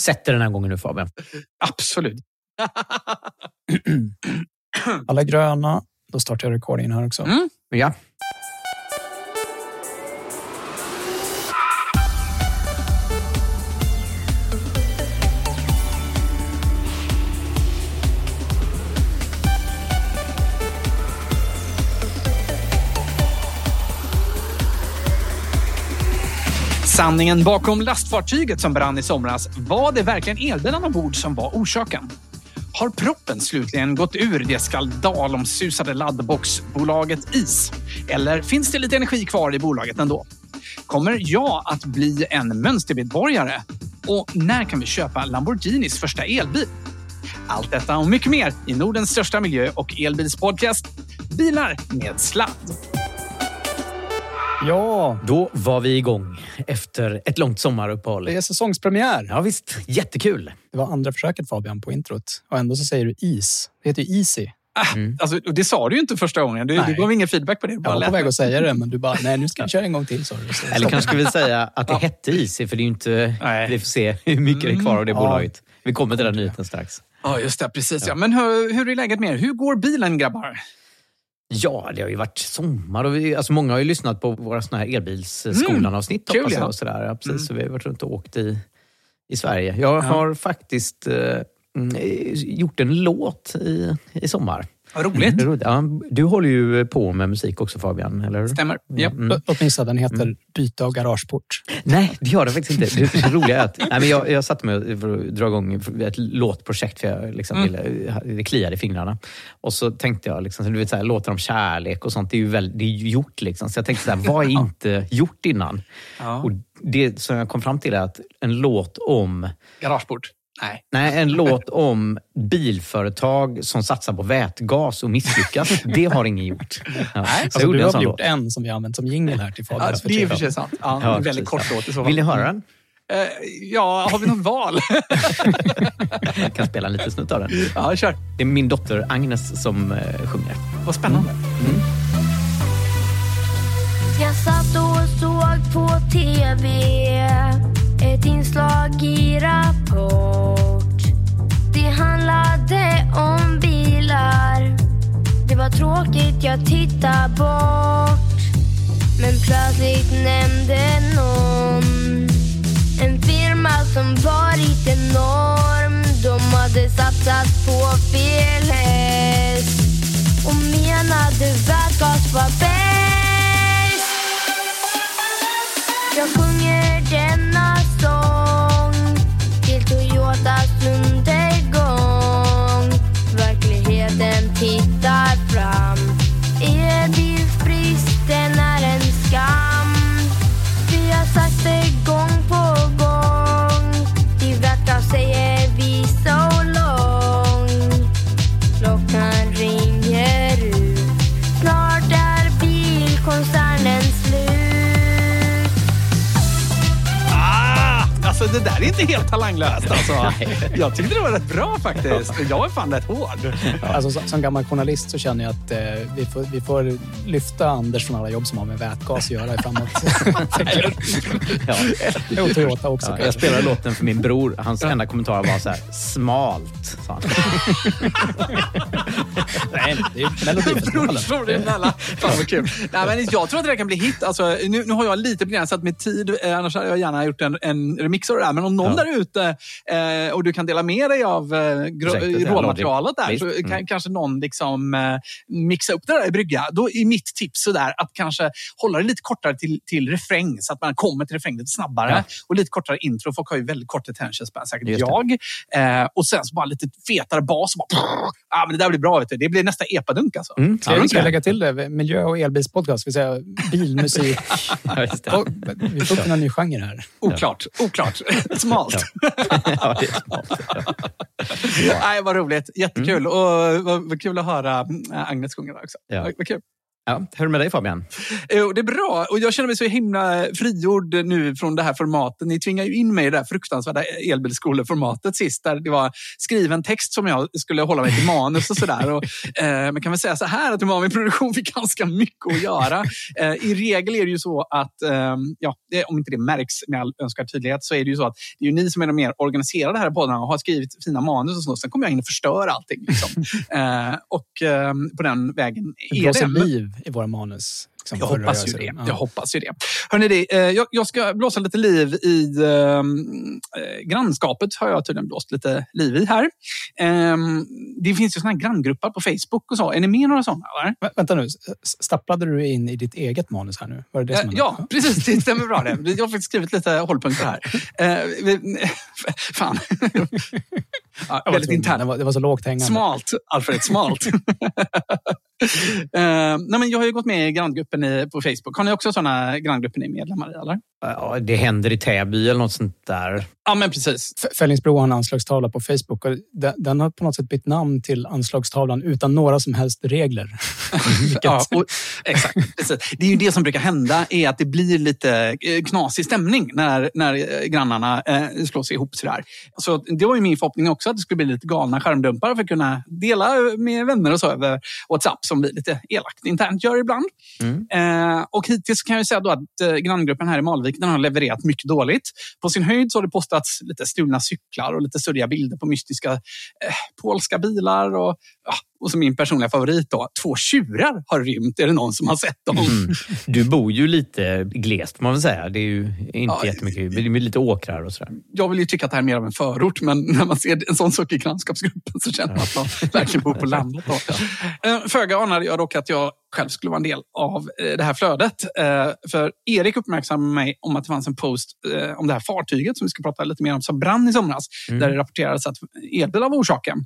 Sätter den här gången nu Fabian. Absolut. Alla gröna. Då startar jag recordingen här också. Mm. Ja. Sanningen bakom lastfartyget som brann i somras. Var det verkligen elbilarna ombord som var orsaken? Har proppen slutligen gått ur det skandalomsusade laddboxbolaget IS? Eller finns det lite energi kvar i bolaget ändå? Kommer jag att bli en mönstermedborgare? Och när kan vi köpa Lamborghinis första elbil? Allt detta och mycket mer i Nordens största miljö och elbilspodcast Bilar med sladd. Ja, Då var vi igång efter ett långt sommaruppehåll. det är säsongspremiär. Ja visst, jättekul. Det var andra försöket Fabian på introt. Och ändå så säger du is. Det heter ju Easy. Alltså, och det sa du ju inte första gången. Du, Nej. du gav ingen feedback på det. Jag Bara var på väg att säga det, men du bara, nej nu ska vi köra en gång till. du. Så- Eller kanske ska vi säga att det hette Easy, för det är ju inte... Nej. Vi får se hur mycket det är kvar av det Ja. bolaget. Vi kommer till den nyheten strax. Ja, just det. Precis. Ja. Men hur, hur är läget med er? Hur går bilen, grabbar? Ja, det har ju varit sommar och vi, alltså många har ju lyssnat på våra såna här elbilsskolan-avsnitt. Kul, hoppas jag, ja. och sådär. Ja, precis, så vi har varit runt och åkt i, i Sverige. Jag har faktiskt eh, mm, gjort en låt i, i sommar. Vad roligt. Är roligt. Ja, du håller ju på med musik också Fabian, eller hur? Stämmer. Ja. Mm. Låt mig gissa, den heter Byte av garageport. Nej, det gör det faktiskt inte. Det, det roliga är att nej, men jag, jag satte mig för att dra igång ett låtprojekt för jag liksom ville, det kliade i fingrarna. Och så tänkte jag, liksom, så du vet, så här, låtar om kärlek och sånt, det är ju, väl, det är gjort. Liksom. Så jag tänkte, så här, vad är inte gjort innan? Ja. Och det som jag kom fram till är att en låt om Garageport? Nej. Nej, en låt om bilföretag som satsar på vätgas och misslyckas. det har ingen gjort. Ja. Nej, alltså, alltså du har en gjort en som vi har använt som jingel här till Fabian. Ja, det är i för sig sant. Ja, ja, väldigt kort låt i så. Vill ni höra den? Mm. Eh, ja, har vi något val? Jag kan spela en liten snutt av den. Ja, kör. Det är min dotter Agnes som eh, sjunger. Vad spännande. Mm. Jag satt och såg på TV ett inslag i Rapport. Det handlade om bilar. Det var tråkigt, jag tittade bort. Men plötsligt nämnde någon en firma som varit enorm. De hade satsat på fel häst och menade vätgas var bäst. Jag sjunger denna det där är inte helt talanglöst. Alltså. Jag tyckte det var rätt bra faktiskt. Jag är fan rätt hård. Alltså, som, gammal journalist så känner jag att eh, vi, får, vi får lyfta Anders från alla jobb som har med vätgas att göra framåt. Ja. Och Toyota också. Ja, jag spelade låten för min bror. Hans enda kommentar var så här, smalt. Sa han. Nej, det är Melodifestivalen. Fan vad kul. Nej, men jag tror att det där kan bli hit. Alltså, nu, nu har jag lite begränsat med tid. Eh, annars hade jag gärna gjort en, en remix av det där. Men om någon Ja. där ute eh, och du kan dela med dig av eh, ja, råmaterialet där visst. så Mm. kan kanske någon liksom, eh, mixa upp det där i brygga. Då är mitt tips sådär att kanske hålla det lite kortare till, till refräng så att man kommer till refräng lite snabbare. Ja. Och lite kortare intro. Folk har ju väldigt kort attention span, säkert Just jag. Eh, och sen så bara lite fetare bas. Bara, ah, men det där blir bra. Vet du. Det blir nästa epadunk alltså. Mm, Ska jag, ska jag lägga till det? Miljö och elbilspodcast, vill säga bilmusik. Ja. Och, vi får upp en ny genre här. Oklart. Oklart. Smalt. Ja, det är smart. Ja. Nej, vad roligt. Jättekul. Och vad, vad kul att höra äh, Agnes sjunga också. Ja. Vad, vad kul. Ja, hur är det med dig Fabian? Jo, det är bra. Och jag känner mig så himla frigjord nu från det här formatet. Ni tvingar ju in mig i det här fruktansvärda elbilsskoleformatet sist. Där det var skriven text som jag skulle hålla mig till manus och sådär. Och, eh, man kan väl säga så här att Umami Produktion fick ganska mycket att göra. Eh, I regel är det ju så att, eh, ja, det, om inte det märks med all önskvärd tydlighet, så är det ju så att det är ni som är de mer organiserade här på podden och har skrivit fina manus och så. Sen kommer jag in och förstör allting. Liksom. eh, och eh, på den vägen är det. liv i våra manus. liksom, Jag hoppas, ju det. runt. jag Ja. hoppas ju det. Hörrni, eh, jag, jag ska blåsa lite liv i eh, eh, grannskapet. har jag tydligen blåst lite liv i här. Eh, det finns ju såna här granngrupper på Facebook och så. Är ni med i några sådana? Eller? Vä- Vänta nu, stapplade du in i ditt eget manus här nu? Var det det som Eh, hände? Ja, precis. Det stämmer bra. Det. Jag har faktiskt skrivit lite hållpunkter här. Fan. Ja, väldigt tvungen. internt. Det var, det var så lågt hängande. Smalt, Alfred. Smalt. Eh, nej, men jag har ju gått med i granngruppen i, på Facebook. Har ni också sådana granngrupper ni är medlemmar i? Eller? Ja, det händer i Täby eller något sånt där. Ja, men precis. F- Fällningsbro har en anslagstavla på Facebook och den, den har på något sätt bytt namn till anslagstavlan utan några som helst regler. Ja, och, exakt. Precis. Det är ju det som brukar hända, är att det blir lite eh, knasig stämning när, när eh, grannarna eh, slår sig ihop. Sådär. Så det var ju min förhoppning också, att det skulle bli lite galna skärmdumpar för att kunna dela med vänner och så över WhatsApp, som vi lite elakt internt gör ibland. Eh, och hittills kan jag ju säga då att eh, granngruppen här i Malvik den har levererat mycket dåligt. På sin höjd så har det postats lite stulna cyklar och lite suddiga bilder på mystiska eh, polska bilar. Och, ja, och som min personliga favorit då, två tjurar har rymt. Är det någon som har sett dem? Mm. Du bor ju lite glest får man väl säga. Det är ju inte Ja, jättemycket. Det är lite åkrar och sådär. Jag vill ju tycka att det här är mer av en förort, men när man ser en sån sak i grannskapsgruppen så känner man att man verkligen bor på landet. Då. Eh, Föga anade jag dock att jag själv skulle vara en del av eh, det här flödet. Eh, För Erik uppmärksammade mig om att det fanns en post eh, om det här fartyget som vi ska prata lite mer om, som brann i somras. Mm. Där det rapporterades att elbil var orsaken.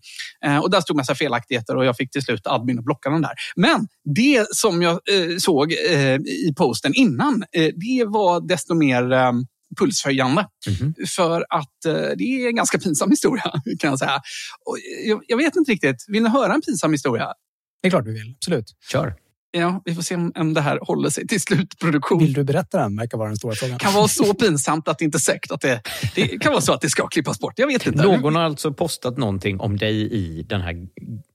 Och där stod massa felaktigheter och jag fick till slut admin att blocka den där. Men det som jag såg i posten innan, det var desto mer pulshöjande. Mhm. För att eh, det är en ganska pinsam historia, kan jag säga. Och jag, jag vet inte riktigt, vill ni höra en pinsam historia? Det är klart du vill, absolut. Kör. Ja, vi får se om, det här håller sig till slutproduktion. Vill du berätta den? verkar vara den stora frågan. kan vara så pinsamt att det inte är säkert att det, det kan vara så att det ska klippas bort. Jag vet inte. Någon har alltså postat någonting om dig i den här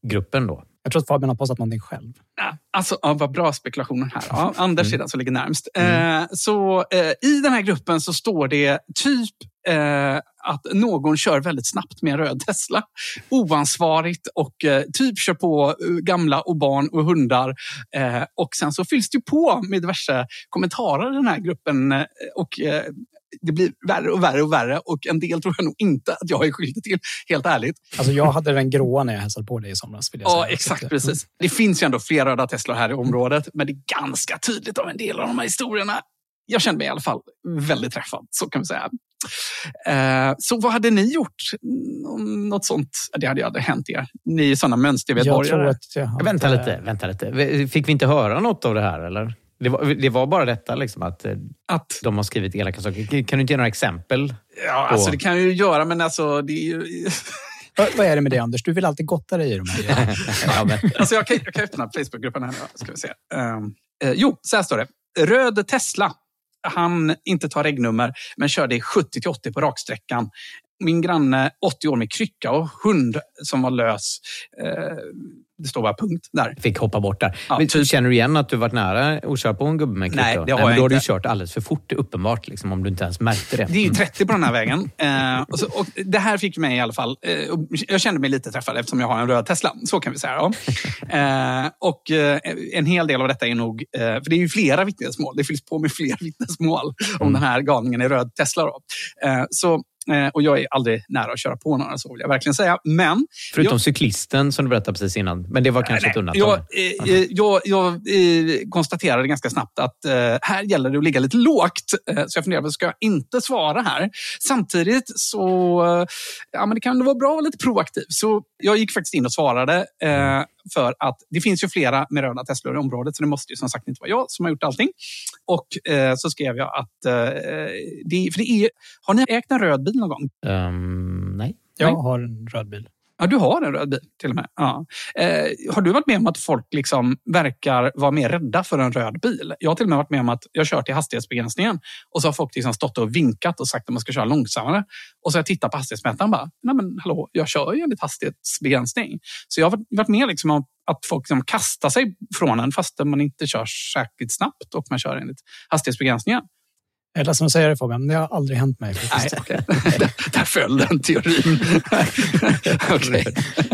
gruppen då? Jag tror att Fabian har postat någonting själv. Nej, Alltså, ja, vad bra spekulationer här. Ja, Anders Mm. är den som ligger närmst. Eh, så eh, i den här gruppen så står det typ eh, att någon kör väldigt snabbt med en röd Tesla. Oansvarigt och eh, typ kör på eh, gamla och barn och hundar. Eh, och sen så fylls det på med diverse kommentarer i den här gruppen. Eh, och eh, det blir värre och värre och värre och en del tror jag nog inte att jag är skyldig till, helt ärligt. Alltså jag hade den gråa när jag hälsade på dig i somras. Vill jag Ja, säga. exakt att, precis. Det finns ju ändå fler röda Teslor här i området, men det är ganska tydligt av en del av de här historierna. Jag kände mig i alla fall väldigt träffad, så kan vi säga. Eh, så vad hade ni gjort? Något sånt? Det hade ju aldrig hänt er. Ni är sådana Jag tror att jag hade... Vänta lite, vänta lite. Fick vi inte höra något av det här eller? Det var, det var bara detta liksom att eh, Att, de har skrivit elaka saker. Kan du inte ge några exempel? ja, alltså Och- det kan jag ju göra, men alltså det är ju... Vad, vad är det med det Anders? Du vill alltid gotta dig i de här ja, men, Alltså jag, kan, jag kan öppna Facebookgruppen här nu. Ska vi se. Um, eh, jo, så här står det. Röd Tesla. Han inte tar regnummer, men körde i 70-80 på raksträckan. Min granne, 80 år med krycka och hund som var lös. Eh, det står bara punkt där. fick hoppa bort där. Ja, Men typ. Känner du igen att du varit nära att köra på en gubbe med krycka? Nej, det har men jag Då har du kört alldeles för fort, uppenbart, liksom, om du inte ens märkte det. Det är ju 30 på den här vägen. Eh, och så, och det här fick mig i alla fall... Eh, jag kände mig lite träffad eftersom jag har en röd Tesla. Så kan vi säga. Ja. Eh, och eh, en hel del av detta är nog... Eh, för det är ju flera vittnesmål. Det fylls på med fler vittnesmål om den här galningen i röd Tesla. Då. Eh, så, och jag är aldrig nära att köra på några, så vill jag verkligen säga. Men Förutom jag- cyklisten som du berättade precis innan. Men det var kanske Nej, ett undantag. Jag, eh, eh, jag, jag eh, konstaterade ganska snabbt att eh, här gäller det att ligga lite lågt. Eh, så jag funderade ska jag inte svara här? Samtidigt så eh, ja, men det kan vara bra att vara lite proaktiv. Så jag gick faktiskt in och svarade. För att det finns ju flera med röda Teslor i området, så det måste ju som sagt inte vara jag som har gjort allting. Och eh, så skrev jag att eh, det, för det är, har ni ägt en röd bil någon gång? Ehm, nej. Jag har en röd bil. Ja, du har en röd bil till och med. Ja. Eh, har du varit med om att folk liksom verkar vara mer rädda för en röd bil? Jag har till och med varit med om att jag kört i hastighetsbegränsningen och så har folk liksom stått och vinkat och sagt att man ska köra långsammare. Och så har jag tittat på hastighetsmätaren och bara, nej men hallå, jag kör ju enligt hastighetsbegränsning. Så jag har varit- med liksom om att folk liksom kastar sig från en fast man inte kör särskilt snabbt och man kör enligt hastighetsbegränsningen. Jag är ledsen att säga det Fabian, men det har aldrig hänt mig. Nej, okej. Där föll den teorin. Okej.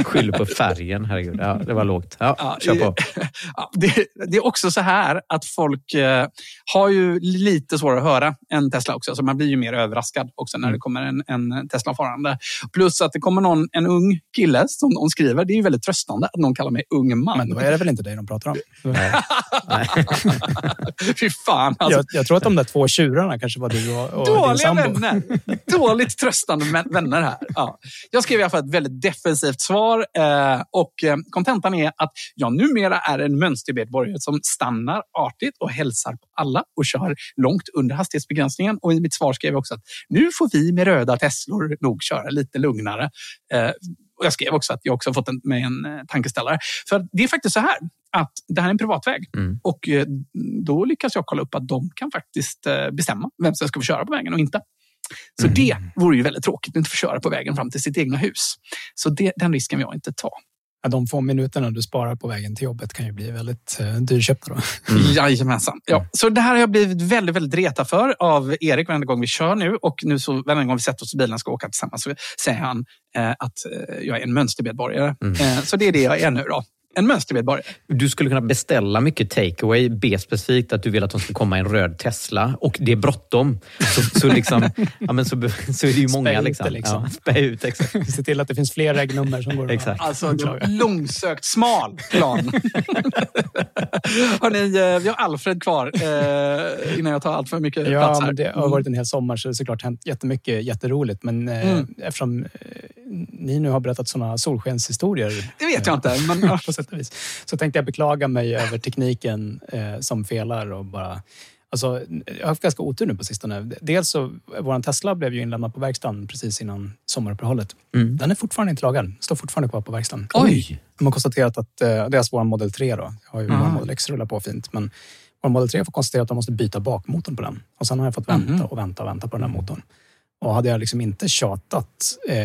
Skyller på färgen, herregud. Ja, det var lågt. Ja, Ja, kör på. Ja, det, det är också så här att folk eh, har ju lite svårare att höra än Tesla också. Så man blir ju mer överraskad också Mm. när det kommer en, en Tesla farande. Plus att det kommer någon, en ung kille som de skriver. Det är ju väldigt tröstande att någon kallar mig ung man. Men då är det väl inte dig de pratar om? Nej. Nej. Fy fan. Alltså, Jag, jag tror att de där två tjurarna kanske var du och, och din sambo. vänner. Dåligt tröstande vän- vänner här. Ja. Jag skrev i alla fall ett väldigt defensivt svar eh, och eh, kontentan är att jag numera är en mönstermedborgare som stannar artigt och hälsar på alla och kör långt under hastighetsbegränsningen. Och i mitt svar skrev jag också att nu får vi med röda Teslor nog köra lite lugnare. Och jag skrev också att jag också har fått en, med en eh, tankeställare. För det är faktiskt så här att det här är en privatväg Mm. och eh, då lyckas jag kolla upp att de kan faktiskt eh, bestämma vem som ska få köra på vägen och inte. Så det vore ju väldigt tråkigt att inte få köra på vägen fram till sitt egna hus. Så det, den risken vill jag inte ta. Ja, de få minuterna du sparar på vägen till jobbet kan ju bli väldigt eh, dyrköpta. Då. Jajamensan. Ja, så det här har jag blivit väldigt, väldigt retad för av Erik varenda gång vi kör nu. Och nu så varenda gång vi sätter oss i bilen och ska åka tillsammans så säger han eh, att eh, jag är en mönstermedborgare. Eh, så det är det jag är nu då. En mönstermedborgare. Du skulle kunna beställa mycket takeaway, be specifikt att du vill att de ska komma i en röd Tesla och det är bråttom. Så, så, liksom, ja, men så, så är det ju många. Spä ut liksom. liksom. Ja, spä ut, exakt. Se till att det finns fler regnummer som går att Exakt. Alltså långsökt smal plan. Hörrni, eh, vi har Alfred kvar eh, innan jag tar allt för mycket plats Ja, här. men det har varit en hel sommar så det har såklart hänt jättemycket jätteroligt. Men eh, Mm. eftersom eh, ni nu har berättat sådana solskenshistorier Det vet jag inte. Men, sätt och vis, så tänkte jag beklaga mig över tekniken eh, som felar och bara Alltså, jag har haft ganska otur nu på sistone. Dels så, vår Tesla blev ju inlämnad på verkstaden precis innan sommaruppehållet. Mm. Den är fortfarande inte lagad. Står fortfarande kvar på verkstaden. Oj! De har konstaterat att, eh, det är alltså vår Model 3 då. Jag har ju vår Model X rullar på fint. Men vår Model 3 får konstatera att de måste byta bakmotorn på den. Och sen har jag fått vänta Mhm. och vänta och vänta på den här motorn. Och hade jag liksom inte tjatat eh,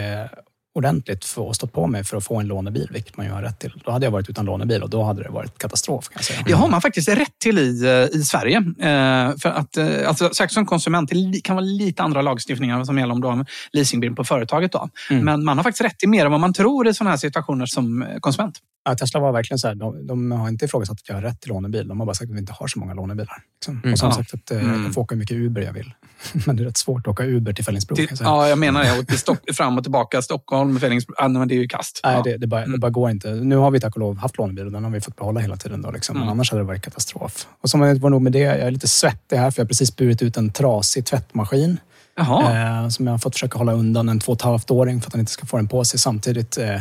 ordentligt för att stå på mig för att få en lånebil, vilket man ju har rätt till. Då hade jag varit utan lånebil och då hade det varit katastrof. Kan jag säga. Det har man faktiskt rätt till i, eh, i Sverige. Eh, för att, eh, alltså, särskilt som konsument, det kan vara lite andra lagstiftningar som gäller om du har leasingbil på företaget. Då. Mm. Men man har faktiskt rätt till mer än vad man tror i sådana här situationer som eh, konsument. Ja, Tesla var verkligen så här, de, de har inte ifrågasatt att jag har rätt till lånebil. De har bara sagt att vi inte har så många lånebilar. Liksom. Mm. Och de Ja. sagt att eh, Mm. jag får åka hur mycket Uber jag vill. Men det är rätt svårt att åka Uber till säga. ja, jag menar det. Och till Stock, fram och tillbaka, Stockholm, Fellingsbro. Ja, men det är ju kast. Nej, Ja. det, det, bara, det Mm. bara går inte. Nu har vi tack och lov haft lånebil och den har vi fått behålla hela tiden. Då, liksom. Men Mm. annars hade det varit katastrof. Och som var nog med det, jag är lite svettig här för jag har precis burit ut en trasig tvättmaskin. Eh, som jag har fått försöka hålla undan en två och ett halvt åring för att han inte ska få den på sig. Samtidigt, eh,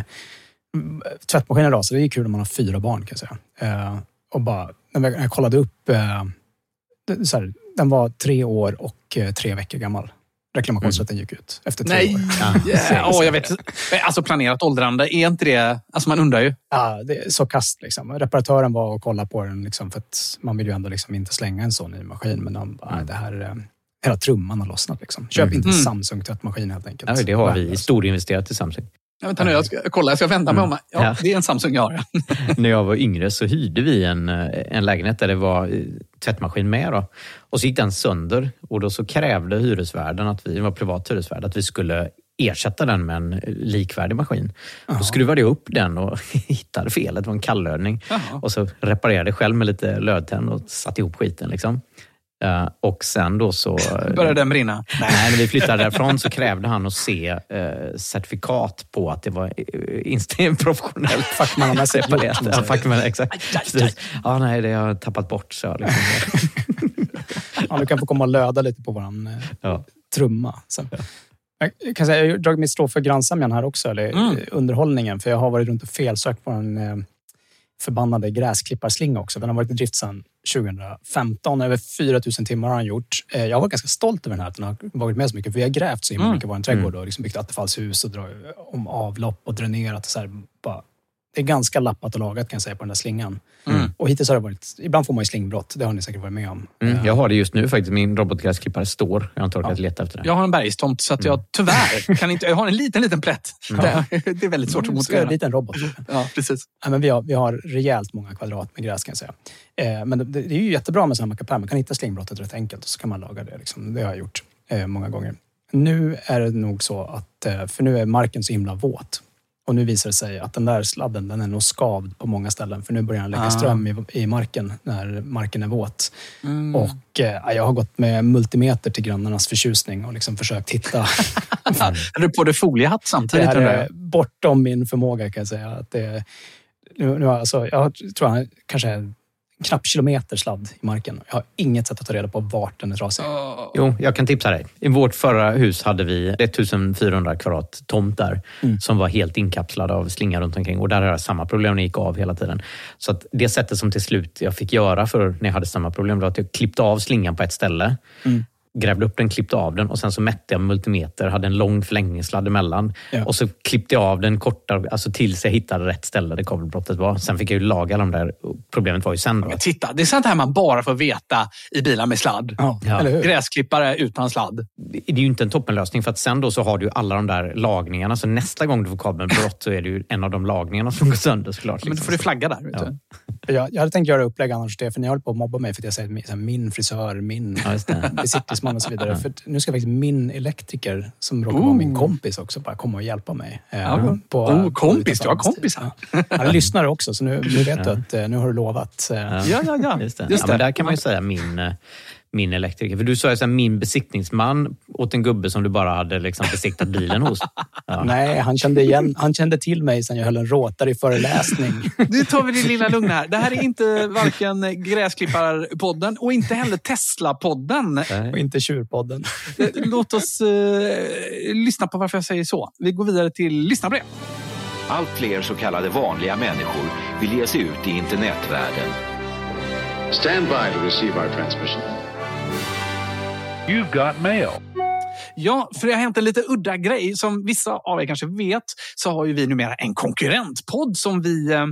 tvättmaskinen rasar. Det är kul om man har fyra barn kan jag säga. Eh, och bara, när jag, kollade upp, eh, här, den var tre år och eh, tre veckor gammal. Reklamationsrätten gick ut efter tre Nej, år. ja, åh, jag vet. Alltså planerat åldrande, är inte det... Alltså man undrar ju. Ja, det är så kast liksom. Reparatören var och kollade på den liksom, för att man vill ju ändå liksom inte slänga en sån ny maskin. Men de bara, "Nej, det här, eh, hela trumman har lossnat. Liksom. Köp Mm. inte en Mm. Samsung tvättmaskin helt enkelt. Ja, det har vi storinvesterat i Samsung. Ja, vänta nu, jag ska kolla. Jag ska vända mig om. Ja, Ja. Det är en Samsung jag har. När jag var yngre så hyrde vi en, eh, en lägenhet där det var eh, tvättmaskin med. Då. Och så gick den sönder och då så krävde hyresvärden, att vi det var privat hyresvärd, att vi skulle ersätta den med en likvärdig maskin. Då skruvade jag upp den och hittade felet. Det var en kallödning. Jaha. Och så reparerade själv med lite lödtenn och satte ihop skiten. Liksom. Eh, och sen då så... Började den brinna? Nej, när vi flyttade därifrån så krävde han att se eh, certifikat på att det var inst- professionellt Fackmannamässigt Ja, fackman, exakt. Precis. Ja, nej, det har jag tappat bort. Så jag liksom. Ja, du kan få komma och löda lite på våran ja. trumma. Så. Jag kan säga, jag har dragit mitt strå för grannsämjan här också, eller Mm. underhållningen. För jag har varit runt och felsökt på en förbannade gräsklipparslinga också. Den har varit i drift sedan 2015. Över 4 000 timmar har den gjort. Eh, Jag var ganska stolt över den här, att den har varit med så mycket. För vi har grävt så himla Mm. mycket i vår trädgård och liksom byggt attefallshus och dra om avlopp och dränerat. Och så här. Det är ganska lappat och lagat kan jag säga på den där slingan. Mm. Och hittills har det varit, ibland får man ju slingbrott. Det har ni säkert varit med om. Mm, Eh, jag har det just nu faktiskt. Min robotgräsklippare står. Jag har inte orkat leta efter det. Jag har en bergstomt så att jag tyvärr kan inte... Jag har en liten, liten plätt. Det, det är väldigt svårt att Mm, motivera. En robot. Ja, precis. Ja, men vi, har, vi har rejält många kvadrat med gräs kan jag säga. Eh, men det, det är ju jättebra med sådana mackapärer. Man kan hitta slingbrottet rätt enkelt och så kan man laga det. Liksom. Det har jag gjort eh, många gånger. Nu är det nog så att, eh, för nu är marken så himla våt. Och nu visar det sig att den där sladden den är nog skavd på många ställen. För nu börjar den lägga Ah. ström i, i marken när marken är våt. Mm. Och eh, jag har gått med multimeter till grannarnas förtjusning och liksom försökt hitta Är du på det foliehatt det samtidigt? här undrar är bortom min förmåga kan jag säga. Att det, nu, nu, alltså, jag tror jag kanske en knapp kilometer sladd i marken. Jag har inget sätt att ta reda på vart den är trasig. Jo, jag kan tipsa dig. I vårt förra hus hade vi 1400 kvadrat tomt där Mm. som var helt inkapslad av slingar runt omkring. Och där har jag samma problem, det gick av hela tiden. Så att det sättet som till slut jag fick göra för när jag hade samma problem var att jag klippte av slingan på ett ställe. Mm. Grävde upp den, klippte av den och sen så mätte jag med multimeter, hade en lång förlängningssladd emellan. Ja. Och så klippte jag av den kortare, alltså tills jag hittade rätt ställe där kabelbrottet var. Sen fick jag ju laga de där. Problemet var ju sen. Men titta, det är sånt här man bara får veta i bilar med sladd. Ja, Ja. Gräsklippare utan sladd. det är ju inte en toppenlösning för att sen då så har du ju alla de där lagningarna. Så nästa gång du får kabelbrott så är det ju en av de lagningarna som går sönder såklart. Men då får du flagga där. Vet Ja. du? Jag, jag hade tänkt göra upplägg annars, det, för ni håller på att mobba mig för att jag säger min frisör, min Ja, just besiktningsman och så vidare. För nu ska faktiskt min elektriker, som råkar vara min kompis också, bara komma och hjälpa mig. eh, Ja. på- Oh, kompis, du har kompisar. Ja. Han är lyssnare också, så nu, nu vet Ja. du att eh, nu har du lovat. eh, Ja. Ja, ja, ja. Just det. Just ja, det. men där kan man ju säga min, eh, min elektriker. För du sa ju så här, min besiktningsman åt en gubbe som du bara hade liksom besiktat bilen hos. Ja. Nej, han kände, igen, han kände till mig sen jag höll en Rotary-föreläsning. Nu tar vi det lilla lugna här. Det här är inte varken Gräsklipparpodden och inte heller Tesla-podden. Nej. och inte Tjurpodden. Låt oss eh, lyssna på varför jag säger så. Vi går vidare till lyssnarbrev. Allt fler så kallade vanliga människor vill ge sig ut i internetvärlden. Stand by to receive our transmission. You've got mail. Ja, för det har hänt en lite udda grej. Som vissa av er kanske vet så har ju vi numera en konkurrentpodd som vi eh,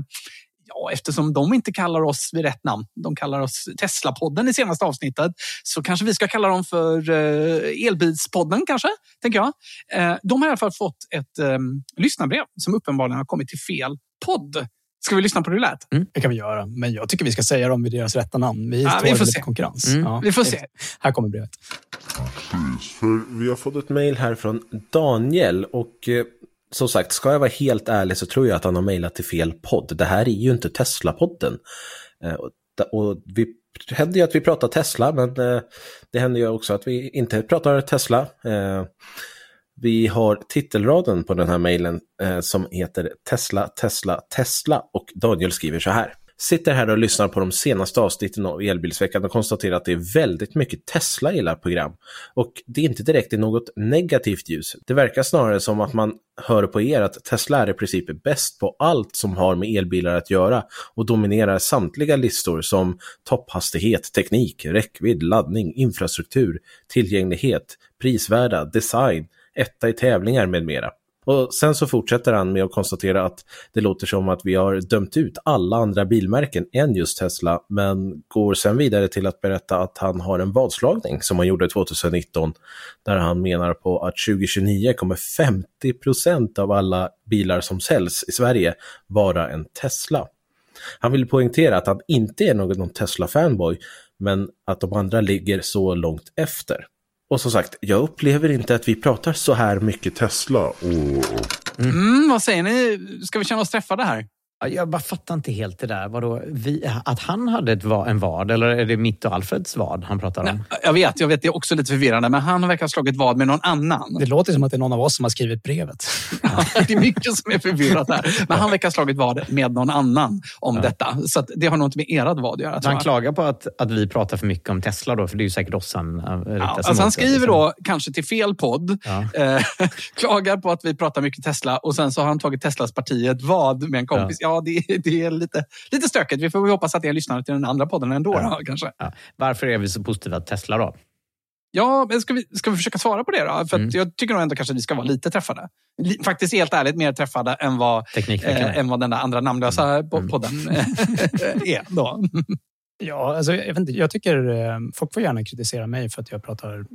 ja, eftersom de inte kallar oss vid rätt namn, de kallar oss Tesla-podden i senaste avsnittet, så kanske vi ska kalla dem för eh, Elbilspodden kanske, tänker jag. Eh, de har i alla fall fått ett eh, lyssnarbrev som uppenbarligen har kommit till fel podd. Ska vi lyssna på hur det lät? Mm. Det kan vi göra, men jag tycker vi ska säga dem vid deras rätta namn. Vi Ja, vi får se. konkurrens. Mm. Ja. Vi får se. Här kommer brevet. För vi har fått ett mejl här från Daniel och eh, som sagt, ska jag vara helt ärlig så tror jag att han har mejlat till fel podd. Det här är ju inte Tesla-podden. Eh, och, och vi det händer ju att vi pratar Tesla, men eh, det händer ju också att vi inte pratar Tesla. Vi har titelraden på den här mejlen eh, som heter Tesla, Tesla, Tesla och Daniel skriver så här. Sitter här och lyssnar på de senaste avsnitten av Elbilsveckan och konstaterar att det är väldigt mycket Tesla i alla program. Och det är inte direkt i något negativt ljus. Det verkar snarare som att man hör på er att Tesla är i princip bäst på allt som har med elbilar att göra och dominerar samtliga listor som topphastighet, teknik, räckvidd, laddning, infrastruktur, tillgänglighet, prisvärda, design, etta i tävlingar med mera. Och sen så fortsätter han med att konstatera att det låter som att vi har dömt ut alla andra bilmärken än just Tesla, men går sen vidare till att berätta att han har en vadslagning som han gjorde 2019, där han menar på att 2029 kommer 50 procent av alla bilar som säljs i Sverige vara en Tesla. Han vill poängtera att han inte är någon Tesla-fanboy, men att de andra ligger så långt efter. Och som sagt, jag upplever inte att vi pratar så här mycket Tesla och... Mm, vad säger ni? Ska vi känna oss träffade här? Ja, Jag bara fattar inte helt det där. Vadå, vi, att han hade ett en vad, eller är det mitt och Alfreds vad han pratar om? Jag vet, jag vet, det är också lite förvirrande, men han verkar ha slagit vad med någon annan. Det låter som att det är någon av oss som har skrivit brevet. det är mycket som är förvirrat här. Men han verkar ha slagit vad med någon annan om detta. Så att det har nog inte med erat vad att göra. Han klagar på att, att vi pratar för mycket om Tesla då, för det är ju säkert oss han äh, riktar Ja, alltså han skriver liksom. då, kanske till fel podd, Ja. eh, klagar på att vi pratar mycket Tesla och sen så har han tagit Teslas partiet vad med en kompis. Ja, det, det är lite, lite stökigt. Vi får väl hoppas att det är lyssnare till den andra podden ändå. Då, kanske. Ja. Varför är vi så positiva till Tesla då? Ja, men ska vi, ska vi försöka svara på det då? För Mm. att jag tycker nog ändå kanske att vi ska vara lite träffade. Faktiskt helt ärligt mer träffade än vad, eh, än vad den där andra namnlösa po- podden är. Då. Ja, alltså, jag, vet inte, jag tycker eh, folk får gärna kritisera mig för att jag pratar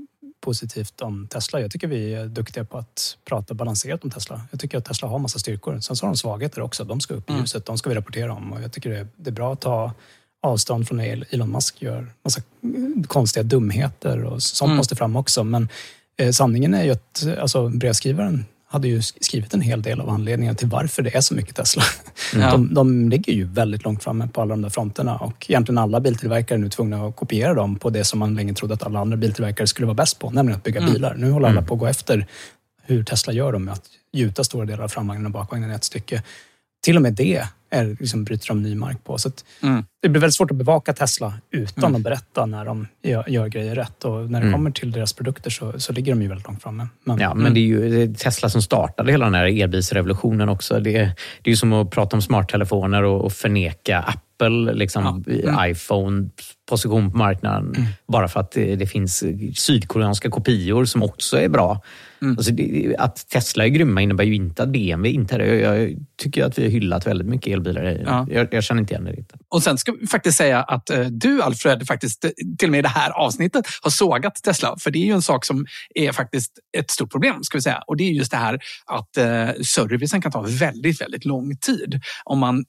positivt om Tesla. Jag tycker vi är duktiga på att prata balanserat om Tesla. Jag tycker att Tesla har massa styrkor. Sen så har de svagheter också. De ska upp i Mm. ljuset. De ska vi rapportera om. Och jag tycker det är, bra att ta avstånd från El- Elon Musk gör massa mm, konstiga dumheter och sånt Mm. måste fram också. Men eh, sanningen är ju att alltså, brevskrivaren hade ju sk- skrivit en hel del av anledningen till varför det är så mycket Tesla. Ja. De, de ligger ju väldigt långt framme på alla de där fronterna och egentligen alla biltillverkare är nu tvungna att kopiera dem på det som man länge trodde att alla andra biltillverkare skulle vara bäst på, nämligen att bygga Mm. bilar. Nu håller alla på att gå efter hur Tesla gör dem med att gjuta stora delar av framvagnen och bakvagnen i ett stycke. Till och med det är, liksom, bryter de ny mark på. Så Mm. det blir väldigt svårt att bevaka Tesla utan Mm. att berätta när de gör, gör grejer rätt. Och när det Mm. kommer till deras produkter så, så ligger de ju väldigt långt framme. Men, Ja, men det är ju det är Tesla som startade hela den här elbilsrevolutionen också. Det, är- det är ju som att prata om smarttelefoner och, och förneka Apple, liksom, Mm. iPhone position på marknaden. Bara för att det, det finns sydkoreanska kopior som också är bra. Mm. Alltså det, att Tesla är grymma innebär ju inte att BMW inte är det. Jag, jag tycker att vi har hyllat väldigt mycket elbilar. Ja. Jag, jag känner inte igen det riktigt. Och sen ska vi faktiskt säga att eh, du Alfred faktiskt eh, till och med i det här avsnittet har sågat Tesla. För det är ju en sak som är faktiskt ett stort problem ska vi säga. Och det är just det här att eh, servicen kan ta väldigt, väldigt lång tid. Om man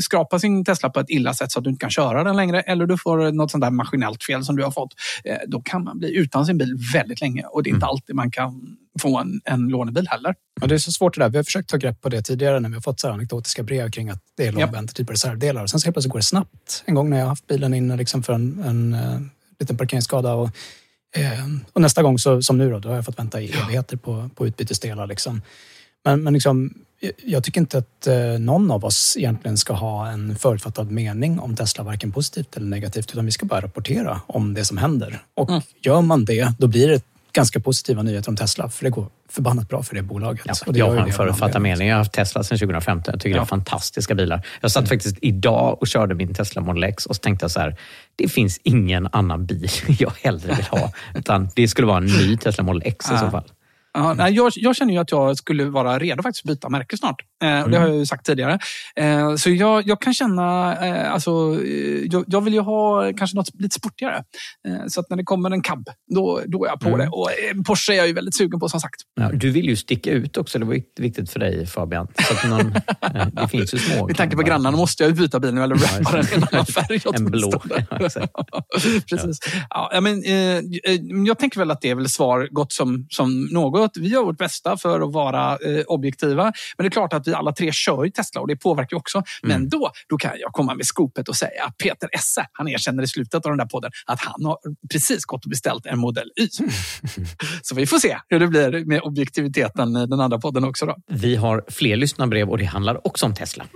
skrapar sin Tesla på ett illa sätt så att du inte kan köra den längre eller du får något sånt där maskinellt fel som du har fått. Eh, då kan man bli utan sin bil väldigt länge och det är inte alltid man kan få en, en lånebil heller. Ja, det är så svårt det där. Vi har försökt ta grepp på det tidigare när vi har fått så här anekdotiska brev kring att det är lång väntetid på reservdelar. Och sen så helt plötsligt går det snabbt. En gång när jag haft bilen inne liksom för en, en uh, liten parkeringsskada och, eh, och nästa gång, så, som nu, då, då har jag fått vänta i evigheter på, på utbytesdelar. Liksom. Men, men liksom, jag- jag tycker inte att eh, någon av oss egentligen ska ha en förutfattad mening om Tesla, varken positivt eller negativt, utan vi ska bara rapportera om det som händer. Och Mm. gör man det, då blir det ganska positiva nyheter om Tesla, för det går förbannat bra för det bolaget. Ja, det jag har en det förutfattad mening. Jag har haft Tesla sedan 2015. Jag tycker det Ja. är fantastiska bilar. Jag satt faktiskt idag och körde min Tesla Model X och så tänkte jag så här, det finns ingen annan bil jag hellre vill ha. Utan det skulle vara en ny Tesla Model X i så fall. Ja, nej, jag, jag känner ju att jag skulle vara redo faktiskt att byta märke snart. Eh, och det har jag ju sagt tidigare. Eh, så jag, jag kan känna, eh, alltså, eh, jag, jag vill ju ha kanske något lite sportigare. Eh, så att när det kommer en cab, då, då är jag på Mm. det. Och eh, Porsche är jag ju väldigt sugen på som sagt. Ja, du vill ju sticka ut också. Det var vikt- viktigt för dig Fabian. Så någon, eh, det finns ju små... Med tanke på grannarna måste jag ju byta bilen eller rappa den i en annan färg En blå. Precis. Ja. men, jag tänker väl att det är väl svar gott som, som något. Vi gör vårt bästa för att vara eh, objektiva. Men det är klart att vi alla tre kör ju Tesla och det påverkar ju också. Men då, då kan jag komma med skopet och säga att Peter Esse, han erkänner i slutet av den där podden att han har precis gått och beställt en modell Y. Så vi får se hur det blir med objektiviteten i den andra podden också. Då. Vi har fler lyssnarbrev och det handlar också om Tesla.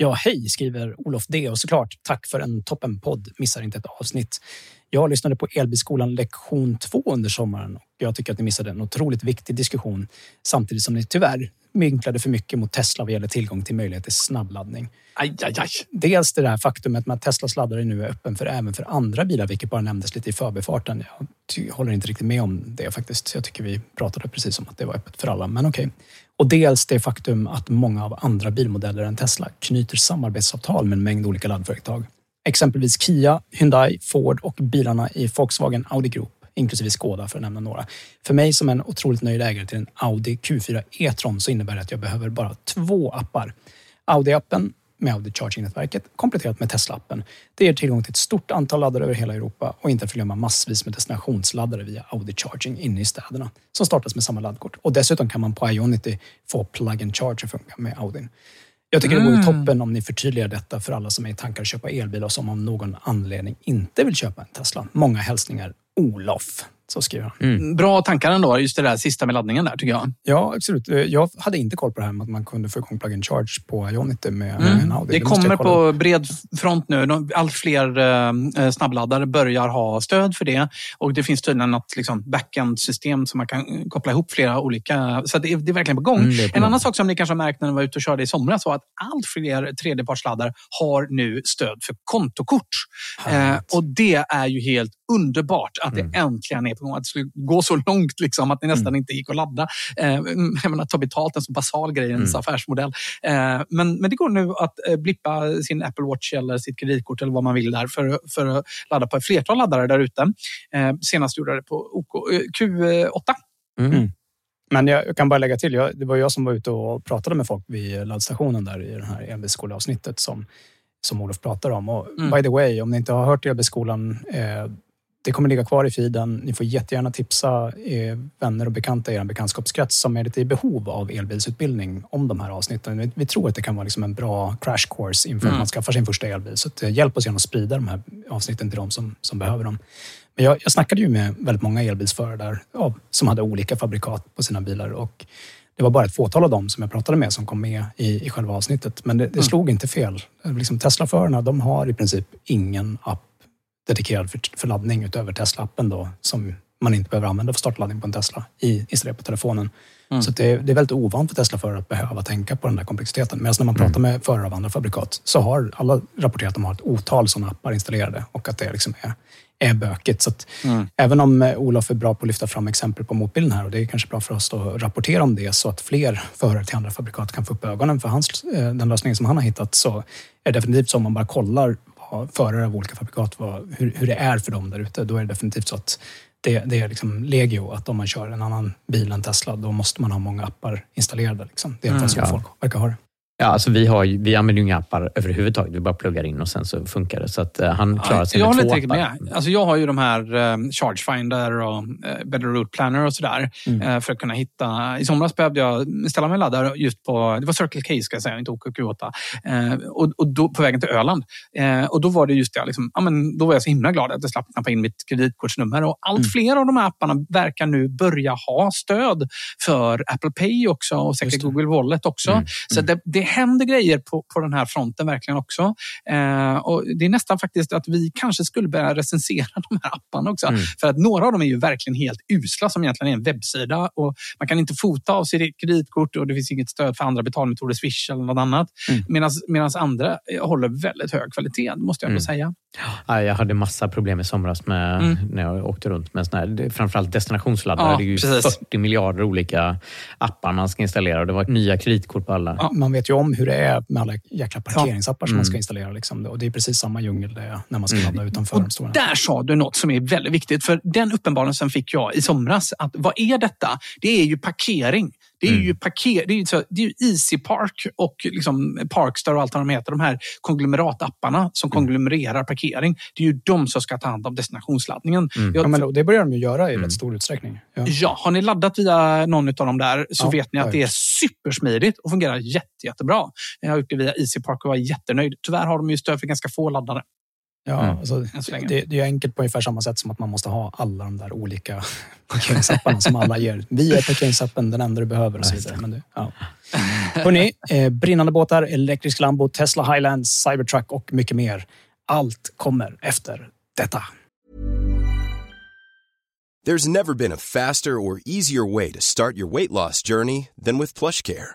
Ja, hej, skriver Olof D. Och såklart, tack för en toppenpodd. Missar inte ett avsnitt. Jag lyssnade på Elbilskolan lektion 2 under sommaren och jag tycker att ni missade en otroligt viktig diskussion samtidigt som ni tyvärr vinklade för mycket mot Tesla vad gäller tillgång till möjlighet till snabbladdning. Aj, aj, aj. Dels det här faktumet med att Teslas laddare nu är öppen för även för andra bilar, vilket bara nämndes lite i förbifarten. Jag håller inte riktigt med om det faktiskt. Jag tycker vi pratade precis om att det var öppet för alla, men okej. Och dels det faktum att många av andra bilmodeller än Tesla knyter samarbetsavtal med en mängd olika laddföretag. Exempelvis Kia, Hyundai, Ford och bilarna i Volkswagen Audi Group, inklusive Skoda för att nämna några. För mig som en otroligt nöjd ägare till en Audi Q4 e-tron så innebär det att jag behöver bara två appar. Audi-appen med Audi Charging-nätverket kompletterat med Tesla-appen. Det ger tillgång till ett stort antal laddare över hela Europa och inte att förglömma massvis med destinationsladdare via Audi Charging inne i städerna som startas med samma laddkort. Och dessutom kan man på Ionity få plug and charge att funka med Audin. Jag tycker det vore Mm. toppen om ni förtydligar detta för alla som är i tankar att köpa elbil och som av någon anledning inte vill köpa en Tesla. Många hälsningar Olof. Så skriver han. Bra tankar ändå, just det där sista med laddningen där tycker jag. Ja, absolut. Eh, Jag hade inte koll på det här med att man kunde få igång plug and charge på Ionity med, med en Audi. Det måste kommer jag på bred front nu. Allt fler eh, snabbladdare börjar ha stöd för det. Och Det finns tydligen något liksom, backend-system som man kan koppla ihop flera olika... Så det är, det är verkligen på gång. Mm, det på en annan sak som ni kanske har märkt när ni var ute och körde i somras var att allt fler tredjepartsladdare har nu stöd för kontokort. Eh, och Det är ju helt underbart att Mm. det äntligen är på gång. Att det skulle gå så långt liksom, att det nästan Mm. inte gick att ladda. Eh, jag menar, ta betalt, en så basal grej i ens Mm. affärsmodell. Eh, men, men det går nu att eh, blippa sin Apple Watch eller sitt kreditkort eller vad man vill där för, för att ladda på ett flertal laddare där ute. Eh, senast gjorde jag det på OK, eh, Q8. Mm. Men jag, kan bara lägga till, jag, det var jag som var ute och pratade med folk vid laddstationen där i det här elbilskoleavsnittet som, som Olof pratar om. Och Mm. by the way, om ni inte har hört elbilskolan, eh, det kommer ligga kvar i feeden. Ni får jättegärna tipsa eh, vänner och bekanta i er bekantskapskrets som är lite i behov av elbilsutbildning om de här avsnitten. Vi, tror att det kan vara liksom en bra crash course inför Mm. att man skaffar sin första elbil. Så eh, hjälp oss gärna att sprida de här avsnitten till de som, som behöver dem. Men jag, jag snackade ju med väldigt många elbilsförare där, ja, som hade olika fabrikat på sina bilar. Och det var bara ett fåtal av dem som jag pratade med som kom med i, i själva avsnittet. Men det, det slog inte fel. Liksom Tesla-förarna de har i princip ingen app dedikerad för, för laddning utöver Tesla-appen då, som man inte behöver använda för startladdning på en Tesla i, istället på telefonen. Mm. Så det, det är väldigt ovant för Tesla-förare att behöva tänka på den där komplexiteten. Medan när man pratar med förare av andra fabrikat så har alla rapporterat att de har ett otal sådana appar installerade och att det liksom är, är bökigt. Så att Mm. Även om eh, Olof är bra på att lyfta fram exempel på motbilden här och det är kanske bra för oss att rapportera om det så att fler förare till andra fabrikat kan få upp ögonen för hans, eh, den lösningen som han har hittat så är det definitivt så om man bara kollar förare av olika fabrikat, vad, hur, hur det är för dem där ute, då är det definitivt så att det, det är liksom legio att om man kör en annan bil än Tesla, då måste man ha många appar installerade. Liksom. Det är i alla fall så Mm, ja. folk verkar ha det. Ja, alltså vi, har, vi använder ju inga appar överhuvudtaget. Vi bara pluggar in och sen så funkar det. Så att eh, han klarar sig jag med två appar. med. Alltså jag har ju de här eh, Chargefinder och eh, Better Route Planner och sådär. Mm. Eh, för att kunna hitta... I somras behövde jag ställa mig laddare just på... Det var Circle K ska jag säga, inte OKQ8. Eh, och, och då, på vägen till Öland. Och då var det just det, liksom, ja, men då var jag så himla glad att jag slapp knappa in mitt kreditkortsnummer. Och allt Mm. fler av de här apparna verkar nu börja ha stöd för Apple Pay också och säkert. Google Wallet också. Mm. Så det, det händer grejer på, på den här fronten verkligen också. Eh, och det är nästan faktiskt att vi kanske skulle börja recensera de här apparna också. Mm. För att några av dem är ju verkligen helt usla som egentligen är en webbsida. Och man kan inte fota av sitt kreditkort och det finns inget stöd för andra betalmetoder, Swish eller något annat. Mm. Medan andra håller väldigt hög kvalitet, måste jag ändå Mm. säga. Ja, jag hade massa problem i somras med, Mm. när jag åkte runt med här, framförallt destinationsladdare. Ja, det är ju precis. 40 miljarder olika appar man ska installera och det var nya kreditkort på alla. Man vet ju om hur det är med alla jäkla parkeringsappar som Mm. man ska installera. Liksom. Och det är precis samma djungel det är när man ska Mm. ladda utanför de stora. Där sa du något som är väldigt viktigt. För den uppenbarelsen fick jag i somras. Att vad är detta? Det är ju parkering. Det är ju parker, det är ju, så, det är ju Easy Park och liksom Parkstar och allt vad de heter. De här konglomeratapparna som konglomererar parkering. Det är ju de som ska ta hand om destinationsladdningen. Jag, Ja, men det börjar de ju göra i rätt stor utsträckning. Ja. Ja, har ni laddat via någon av dem där så Ja, vet ni att det är supersmidigt och fungerar jätte, jättebra. Jag har gjort det via Easy Park och var jättenöjd. Tyvärr har de ju stöd för ganska få laddare. Ja, Mm. alltså, det, det är enkelt på ungefär samma sätt som att man måste ha alla de där olika parkeringsapparna som alla ger. Vi är parkeringsappen, den enda du behöver och så vidare. Men det, ja. Hörrni, eh, brinnande båtar, elektrisk Lambo, Tesla Highlands, Cybertruck och mycket mer. Allt kommer efter detta. There's never been a faster or easier way to start your weight loss journey than with PlushCare.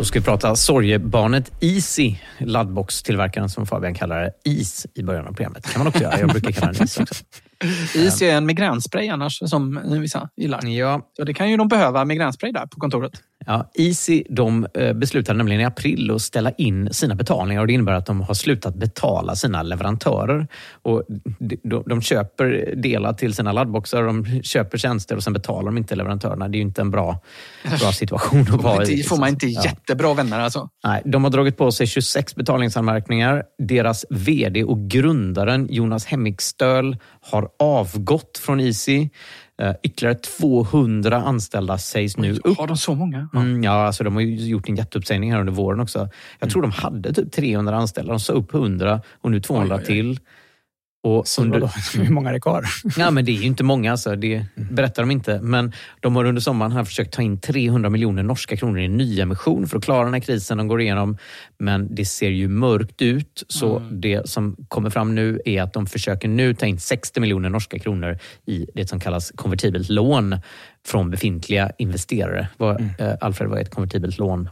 Då ska vi prata sorgebarnet Easy, laddbox-tillverkaren som Fabian kallar Is i början av programmet. kan man också göra. Jag brukar kalla den Is också. Is är en migränspray annars som vissa gillar. Ja. Så det kan ju de behöva, migränspray där på kontoret. Ja, Easy de eh, beslutade nämligen i april att ställa in sina betalningar och det innebär att de har slutat betala sina leverantörer. Och de, de, köper delar till sina laddboxar, de köper tjänster och sen betalar de inte leverantörerna. Det är ju inte en bra, bra situation att vara i. Det får man inte Ja. jättebra vänner alltså. Nej, de har dragit på sig 26 betalningsanmärkningar. Deras VD och grundaren Jonas Hemmingstöl har avgått från Easy. Eh, Ytterligare 200 anställda sägs nu upp. Har de så många? Mm, ja, alltså de har gjort en jätteuppsägning här under våren också. Jag tror de hade typ 300 anställda. De sa upp 100 och nu 200 Oj, oj, oj. till. Och Så vadå? Hur många är det kvar? Ja, men det är ju inte många, alltså. det berättar de inte. Men de har under sommaren här försökt ta in 300 miljoner norska kronor i nyemission för att klara den här krisen de går igenom. Men det ser ju mörkt ut. Så Mm. det som kommer fram nu är att de försöker nu ta in 60 miljoner norska kronor i det som kallas konvertibelt lån från befintliga investerare. Vad, Mm. eh, Alfred, vad är ett konvertibelt lån?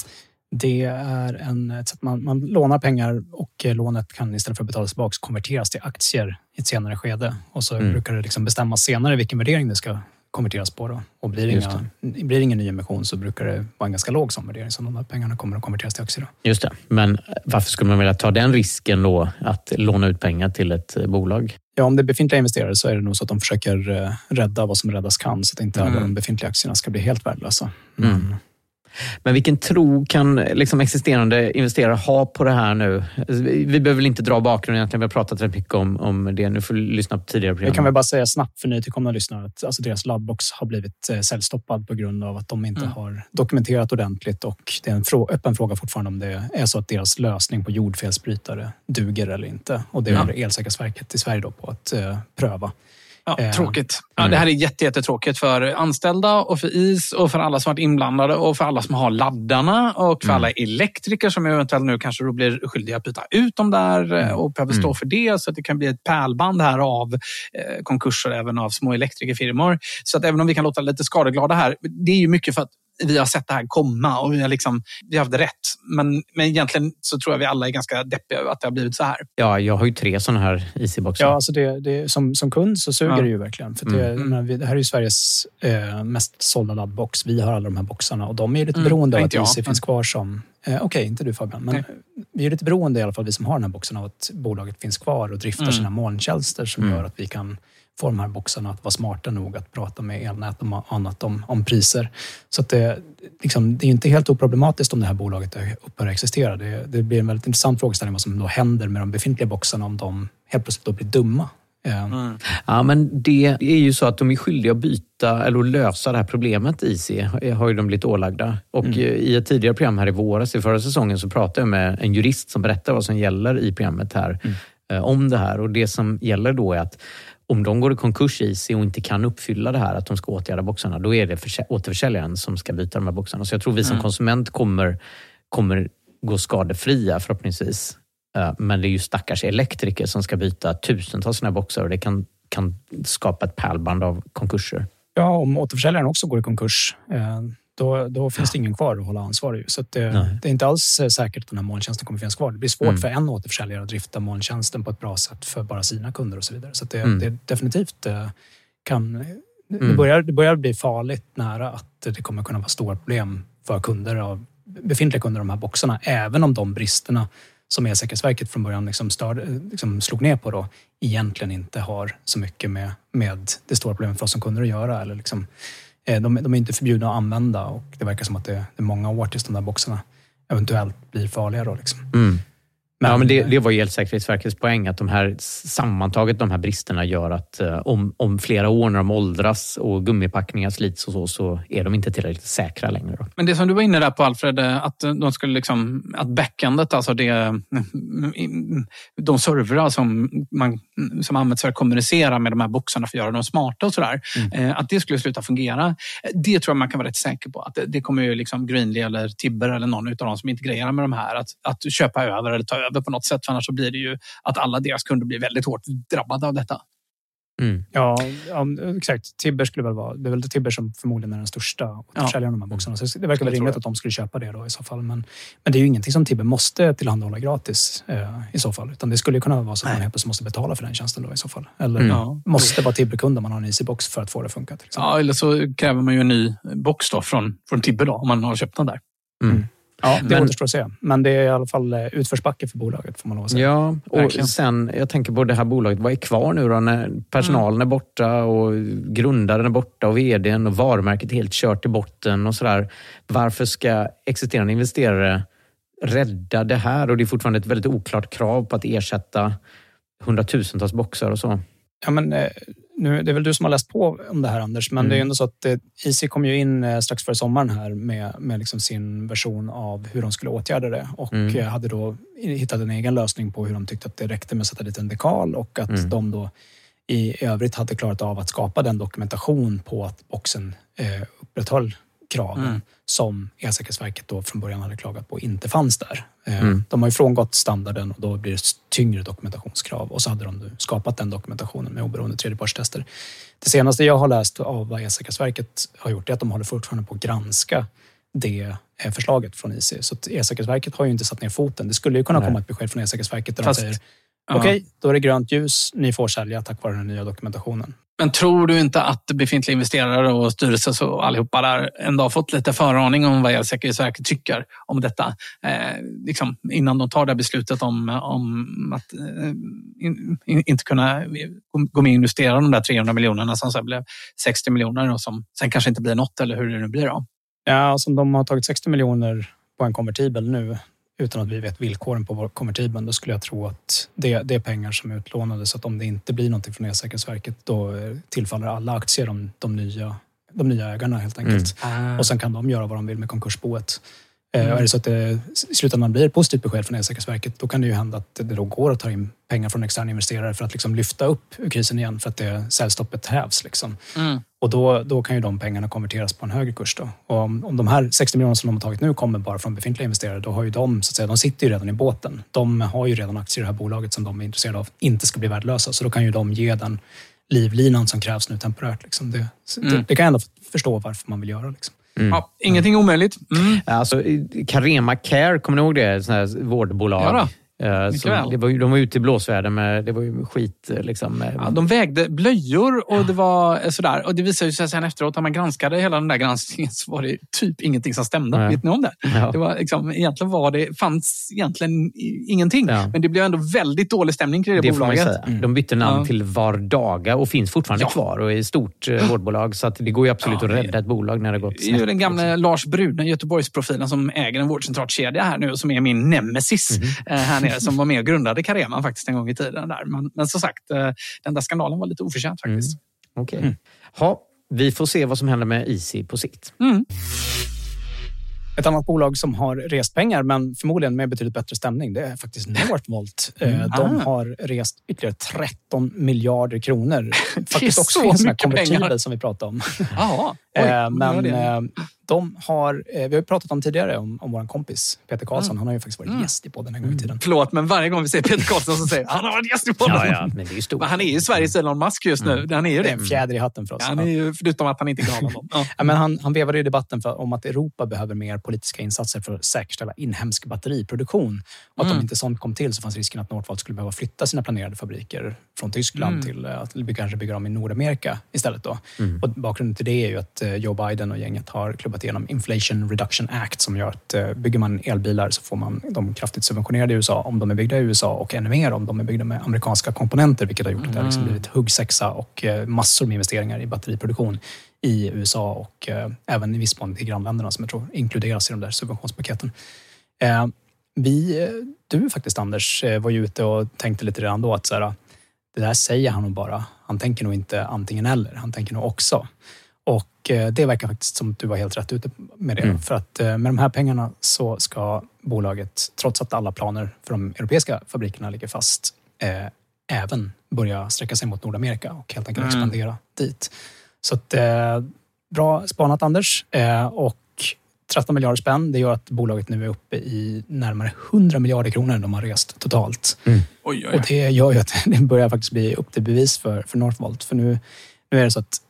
Det är en, ett sätt man, man lånar pengar och eh, lånet kan istället för att betalas tillbaka konverteras till aktier i ett senare skede. Och så Mm. brukar det liksom bestämmas senare vilken värdering det ska konverteras på. Då. Och blir det, Just inga, blir det ingen nyemission så brukar det vara en ganska låg sån värdering. Så de här pengarna kommer att konverteras till aktier. Då. Just det. Men varför skulle man vilja ta den risken då, att låna ut pengar till ett eh, bolag? Ja, om det är befintliga investerare så är det nog så att de försöker eh, rädda vad som räddas kan så att inte alla Mm. de befintliga aktierna ska bli helt värdelösa. Mm. Men vilken tro kan liksom existerande investerare ha på det här nu? Vi vi behöver väl inte dra bakgrunden egentligen. Vi har pratat rätt mycket om, om det. Nu får du lyssna på tidigare program. Jag kan väl bara säga snabbt för nytillkomna lyssnare att alltså deras laddbox har blivit eh, säljstoppad på grund av att de inte Mm. har dokumenterat ordentligt och det är en frå- öppen fråga fortfarande om det är så att deras lösning på jordfelsbrytare duger eller inte. Och det Ja. håller Elsäkerhetsverket i Sverige då på att eh, pröva. Ja, Eh, tråkigt. Ja, mm. Det här är jätte, jättetråkigt för anställda och för IS och för alla som varit inblandade och för alla som har laddarna och för Mm. alla elektriker som eventuellt nu kanske då blir skyldiga att byta ut dem där eh, och behöver stå Mm. för det. Så att det kan bli ett pärlband här av eh, konkurser även av små elektrikerfirmor. Så att även om vi kan låta lite skadeglada här, det är ju mycket för att vi har sett det här komma och vi har, liksom, vi har haft rätt. Men, men egentligen så tror jag vi alla är ganska deppiga över att det har blivit så här. Ja, jag har ju tre sådana här Easy-boxar. Ja, alltså det, det, som, som kund så suger Ja. det ju verkligen. För det, Mm. vi, det här är ju Sveriges eh, mest sålda laddbox. Vi har alla de här boxarna och de är ju lite Mm. beroende av att inte jag, IC men- finns kvar som Eh, Okej, inte du Fabian. Men vi är lite beroende i alla fall, vi som har den här boxen, av att bolaget finns kvar och driftar Mm. sina molntjänster som Mm. gör att vi kan få de här boxarna att vara smarta nog att prata med elnät och annat om, om priser. Så att det, liksom, det är inte helt oproblematiskt om det här bolaget upphör att existera. Det, det blir en väldigt intressant frågeställning vad som då händer med de befintliga boxarna om de helt plötsligt då blir dumma. Eh, Ja, men det är ju så att de är skyldiga att byta eller att lösa det här problemet IC har ju de blivit ålagda. Och Mm. eh, i ett tidigare program här i våras, i förra säsongen, så pratade jag med en jurist som berättade vad som gäller i programmet här Mm. eh, om det här. Och det som gäller då är att om de går i konkurs IC och inte kan uppfylla det här att de ska åtgärda boxarna, då är det försä- återförsäljaren som ska byta de här boxarna. Så jag tror vi som Mm. konsument kommer, kommer gå skadefria förhoppningsvis. Eh, Men det är ju stackars elektriker som ska byta tusentals sådana här boxar och det kan, kan skapa ett pärlband av konkurser. Ja, om återförsäljaren också går i konkurs, eh, då, då finns det ingen kvar att hålla ansvarig. Så det, det är inte alls eh, säkert att den här molntjänsten kommer finnas kvar. Det blir svårt Mm. för en återförsäljare att drifta molntjänsten på ett bra sätt för bara sina kunder och så vidare. Så det, Mm. det definitivt eh, kan... Det, Mm. börjar, det börjar bli farligt nära att det kommer kunna vara stora problem för kunder av befintliga kunder de här boxarna. Även om de bristerna som Elsäkerhetsverket från början liksom störde, liksom slog ner på då, egentligen inte har så mycket med, med det stora problemet för oss som kunder att göra. Eller liksom, eh, Eh, de, de är inte förbjudna att använda och det verkar som att det, det är många år tills de där boxarna eventuellt blir farliga. Då, liksom. Mm. Men- ja, men det, det var ju Elsäkerhetsverkets poäng, att de här sammantaget de här bristerna gör att eh, om, om flera år när de åldras och gummipackningar slits och så, så är de inte tillräckligt säkra längre. Då. Men det som du var inne där på Alfred, eh, att de skulle liksom, att backendet, alltså det, de servrar som, man, som används för att kommunicera med de här boxarna för att göra dem smarta och sådär, eh, att det skulle sluta fungera. Det tror jag man kan vara rätt säker på. Att det, kommer ju liksom Greenly eller Tibber eller någon av de som integrerar med de här att, att köpa över eller ta över på något sätt. För annars så blir det ju att alla deras kunder blir väldigt hårt drabbade av detta. Ja, ja, exakt. Tibber skulle väl vara... Det är väl Tibber som förmodligen är den största återförsäljaren av de här boxarna. Så det verkar väl rimligt att de skulle köpa det då i så fall. Men, men det är ju ingenting som Tibber måste tillhandahålla gratis eh, i så fall. Utan det skulle ju kunna vara så att man helt plötsligt måste betala för den tjänsten då i så fall. Eller Mm. Ja. måste vara Tibber-kund om man har en Easy-box för att få det att funka. Ja, eller så kräver man ju en ny box då från, från Tibber då, om man har köpt den där. Ja, det Men- återstår att se. Men det är i alla fall eh, utförsbacke för bolaget får man lov att säga. Ja, och Verkligen. sen, jag tänker på det här bolaget, vad är kvar nu då när personalen är borta och grundaren är borta och vdn och varumärket är helt kört i botten och sådär. Varför ska existerande investerare rädda det här? Och det är fortfarande ett väldigt oklart krav på att ersätta hundratusentals boxar och så. Ja, men, eh, nu, det är väl du som har läst på om det här Anders, men Mm. det är ju ändå så att eh, Easy kom ju in eh, strax före sommaren här med, med liksom sin version av hur de skulle åtgärda det och Mm. eh, hade då hittat en egen lösning på hur de tyckte att det räckte med att sätta dit en dekal och att Mm. de då i övrigt hade klarat av att skapa den dokumentation på att boxen eh, upprätthöll kraven Mm. som Elsäkerhetsverket då från början hade klagat på inte fanns där. Eh, Mm. De har ju frångått standarden och då blir det tyngre dokumentationskrav och så hade de nu skapat den dokumentationen med oberoende tredjepartstester. Det senaste jag har läst av vad Elsäkerhetsverket har gjort är att de håller fortfarande på att granska det eh, förslaget från IC. Så Elsäkerhetsverket har ju inte satt ner foten. Det skulle ju kunna Nej. komma ett besked från Elsäkerhetsverket där Fast- de säger okej, då är det grönt ljus, ni får sälja tack vare den nya dokumentationen. Men tror du inte att befintliga investerare och styrelse och allihopa där ändå har fått lite föraning om vad Elsäkerhetsverket tycker om detta? Eh, liksom, innan de tar det här beslutet om, om att eh, in, in, inte kunna gå med och investera de där 300 miljonerna som sen blev 60 miljoner och som sen kanske inte blir något eller hur det nu blir. Då. Ja, alltså de har tagit 60 miljoner på en konvertibel nu utan att vi vet villkoren på vår konvertibeln. Då skulle jag tro att det, det är pengar som är utlånade så att om det inte blir någonting från Elsäkerhetsverket då tillfaller alla aktier de, de, nya, de nya ägarna helt enkelt. Ah. Och sen kan de göra vad de vill med konkursboet. Eh, Mm. och Är det så att det i slutändan blir ett positivt besked från Elsäkerhetsverket då kan det ju hända att det då går att ta in pengar från externa investerare för att liksom lyfta upp ur krisen igen för att det säljstoppet hävs. Liksom. Mm. Och då, då kan ju de pengarna konverteras på en högre kurs. Då. Och om, om de här 60 miljonerna som de har tagit nu kommer bara från befintliga investerare, då har ju de, så att säga, de sitter ju redan i båten. De har ju redan aktier i det här bolaget som de är intresserade av inte ska bli värdelösa. Så då kan ju de ge den livlinan som krävs nu temporärt. Liksom. Det, Mm. det, det kan jag ändå förstå varför man vill göra. Liksom. Ja, ingenting omöjligt. Mm. Alltså, Carema Care, kommer ni ihåg det? Sån här vårdbolag. Ja Mycket som, väl. det var, ju- de var ute i blåsväder med, det var ju skit eh, liksom. eh, Ja, de vägde blöjor och det var eh, sådär. Och det visade sig sen efteråt, när man granskade hela den där granskningen, så var det typ ingenting som stämde. Nej. Vet ni om det? Ja. det var liksom, egentligen var det, fanns egentligen ingenting. Men det blev ändå väldigt dålig stämning kring det, Det bolaget. säga. De bytte namn Ja. till Vardaga och finns fortfarande kvar och är ett stort eh, vårdbolag. Så att det går ju absolut att rädda ett bolag när det gått Det är snett. den gamla Lars Brune, Göteborgsprofilen, som äger en vårdcentralkedja här nu och som är min nemesis eh, här som var med och grundade Carema faktiskt en gång i tiden. Där. Men, men som sagt, eh, den där skandalen var lite oförtjänt faktiskt. Okej. Ha, vi får se vad som händer med Easy på sikt. Mm. Ett annat bolag som har rest pengar, men förmodligen med betydligt bättre stämning, det är faktiskt Northvolt. Eh, Mm. De Ah. har rest ytterligare 13 miljarder kronor. är Faktiskt också en sån här konvertibel pengar. som vi pratade om. Jaha, oj, Eh, var Men det? De har, eh, vi har ju pratat om tidigare om, om vår kompis Peter Karlsson. Mm. Han har ju faktiskt varit gäst i podden en gång i tiden. Förlåt, men varje gång vi ser Peter Karlsson så säger han har varit gäst i podden. Ja, ja, men det är ju stort. Men han är ju Sveriges Elon Musk just nu. Han är ju Det det. är en fjäder i hatten för oss. Han är ju, förutom att han inte är galen. då. Ja. Ja, men han, han vevade i debatten för, om att Europa behöver mer politiska insatser för att säkerställa inhemsk batteriproduktion. Och att Mm. om inte sånt kom till så fanns risken att Northvolt skulle behöva flytta sina planerade fabriker från Tyskland Mm. till eh, att kanske bygga dem i Nordamerika istället. Då. Mm. Och bakgrunden till det är ju att eh, Joe Biden och gänget har klubbat igenom Inflation Reduction Act som gör att eh, bygger man elbilar så får man dem kraftigt subventionerade i USA om de är byggda i USA och ännu mer om de är byggda med amerikanska komponenter vilket har gjort att det har liksom Mm. blivit huggsexa och eh, massor med investeringar i batteriproduktion i USA och eh, även i viss mån i grannländerna som jag tror inkluderas i de där subventionspaketen. Vi, du faktiskt Anders, var ju ute och tänkte lite redan då att så här, det där säger han nog bara. Han tänker nog inte antingen eller, han tänker nog också. Och eh, det verkar faktiskt som att du var helt rätt ute med det. Mm. För att eh, med de här pengarna så ska bolaget, trots att alla planer för de europeiska fabrikerna ligger fast, eh, även börja sträcka sig mot Nordamerika och helt enkelt Mm. expandera dit. Så att, eh, bra spanat Anders. Eh, och 13 miljarder spänn, det gör att bolaget nu är uppe i närmare 100 miljarder kronor de har rest totalt. Oj, oj, Och oj. det gör ju att det börjar faktiskt bli upp till bevis för, för Northvolt. För nu, nu är det så att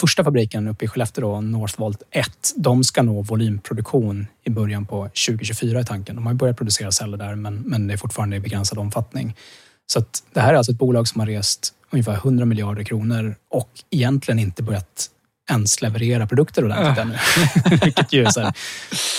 första fabriken uppe i Skellefteå, Northvolt 1, de ska nå volymproduktion i början på 2024 i tanken. De har börjat producera celler där, men, men det är fortfarande i begränsad omfattning. Så att det här är alltså ett bolag som har rest ungefär 100 miljarder kronor och egentligen inte börjat ens leverera produkter ordentligt Äh. ännu. Vilket ju så här,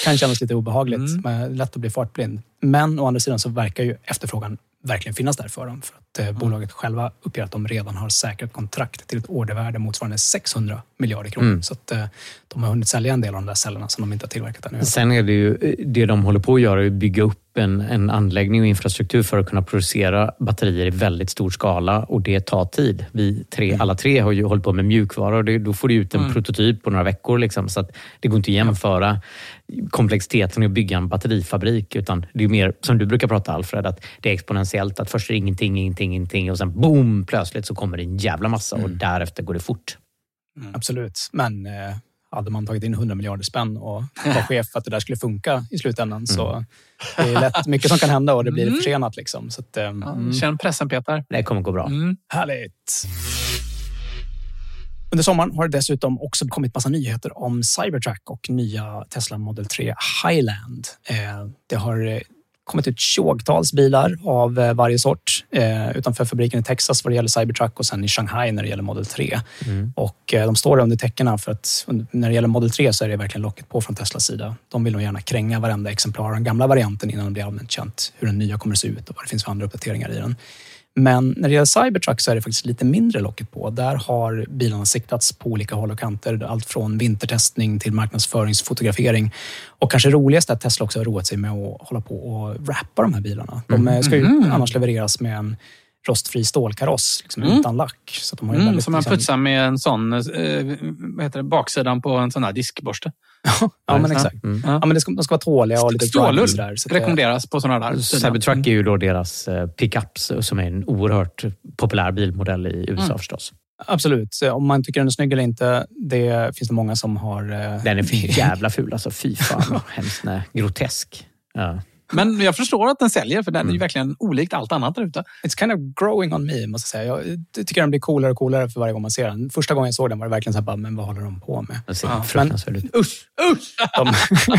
kan kännas lite obehagligt, Mm. men lätt att bli fartblind. Men å andra sidan så verkar ju efterfrågan verkligen finnas där för dem. För att Mm. eh, bolaget själva uppger att de redan har säkrat kontrakt till ett ordervärde motsvarande 600 miljarder kronor. Mm. Så att eh, de har hunnit sälja en del av de där cellerna som de inte har tillverkat ännu. Sen är det ju, det de håller på att göra är att bygga upp en, en anläggning och infrastruktur för att kunna producera batterier i väldigt stor skala och det tar tid. Vi tre, alla tre har ju hållit på med mjukvara och det, då får du ut en Mm. prototyp på några veckor. Liksom, så att det går inte att jämföra komplexiteten i att bygga en batterifabrik utan det är mer som du brukar prata Alfred, att det är exponentiellt. Att först är det ingenting, ingenting, ingenting och sen boom, plötsligt så kommer det en jävla massa och därefter går det fort. Absolut. Men eh, hade man tagit in 100 miljarder spänn och var chef för att det där skulle funka i slutändan så det är lätt mycket som kan hända och det blir Mm. försenat. Liksom. Så att, eh, mm. Känn pressen Peter. Det kommer gå bra. Mm. Härligt! Under sommaren har det dessutom också kommit massa nyheter om Cybertruck och nya Tesla Model 3 Highland. Eh, Det har eh, kommit ut tjogtals bilar av eh, varje sort utanför fabriken i Texas vad det gäller Cybertruck och sen i Shanghai när det gäller Model 3. Mm. Och de står under täckena för att när det gäller Model 3 så är det verkligen locket på från Teslas sida. De vill nog gärna kränga varenda exemplar av den gamla varianten innan det blir allmänt känt hur den nya kommer att se ut och vad det finns för andra uppdateringar i den. Men när det gäller Cybertruck så är det faktiskt lite mindre locket på. Där har bilarna siktats på olika håll och kanter. Allt från vintertestning till marknadsföringsfotografering. Och kanske roligast är att Tesla också har roat sig med att hålla på och wrappa de här bilarna. De eh, ska ju Mhm. annars levereras med en rostfri stålkaross liksom, Mm. utan lack. Så att de har Mm, väldigt, som man liksom- putsar med en sån, eh, vad heter det, baksidan på en sån här diskborste. Ja, men exakt. Mm. Ja, men det ska, de ska vara tåliga och lite Stålull sådär, så det- rekommenderas på sådana där. Cybertruck är ju då deras eh, pickups som är en oerhört populär bilmodell i USA Mm. förstås. Absolut. Så Om man tycker den är snygg eller inte, det finns det många som har... eh, Den är jävla ful alltså. Fy fan hemskt. Nej, grotesk. Ja. Men jag förstår att den säljer, för den är ju verkligen olikt allt annat där ute. It's kind of growing on me, måste jag säga. Jag tycker den blir coolare och coolare för varje gång man ser den. Första gången jag såg den var det verkligen så här, bara, men vad håller de på med? Ser Ja. fruktansvärd ut. Usch, usch! De,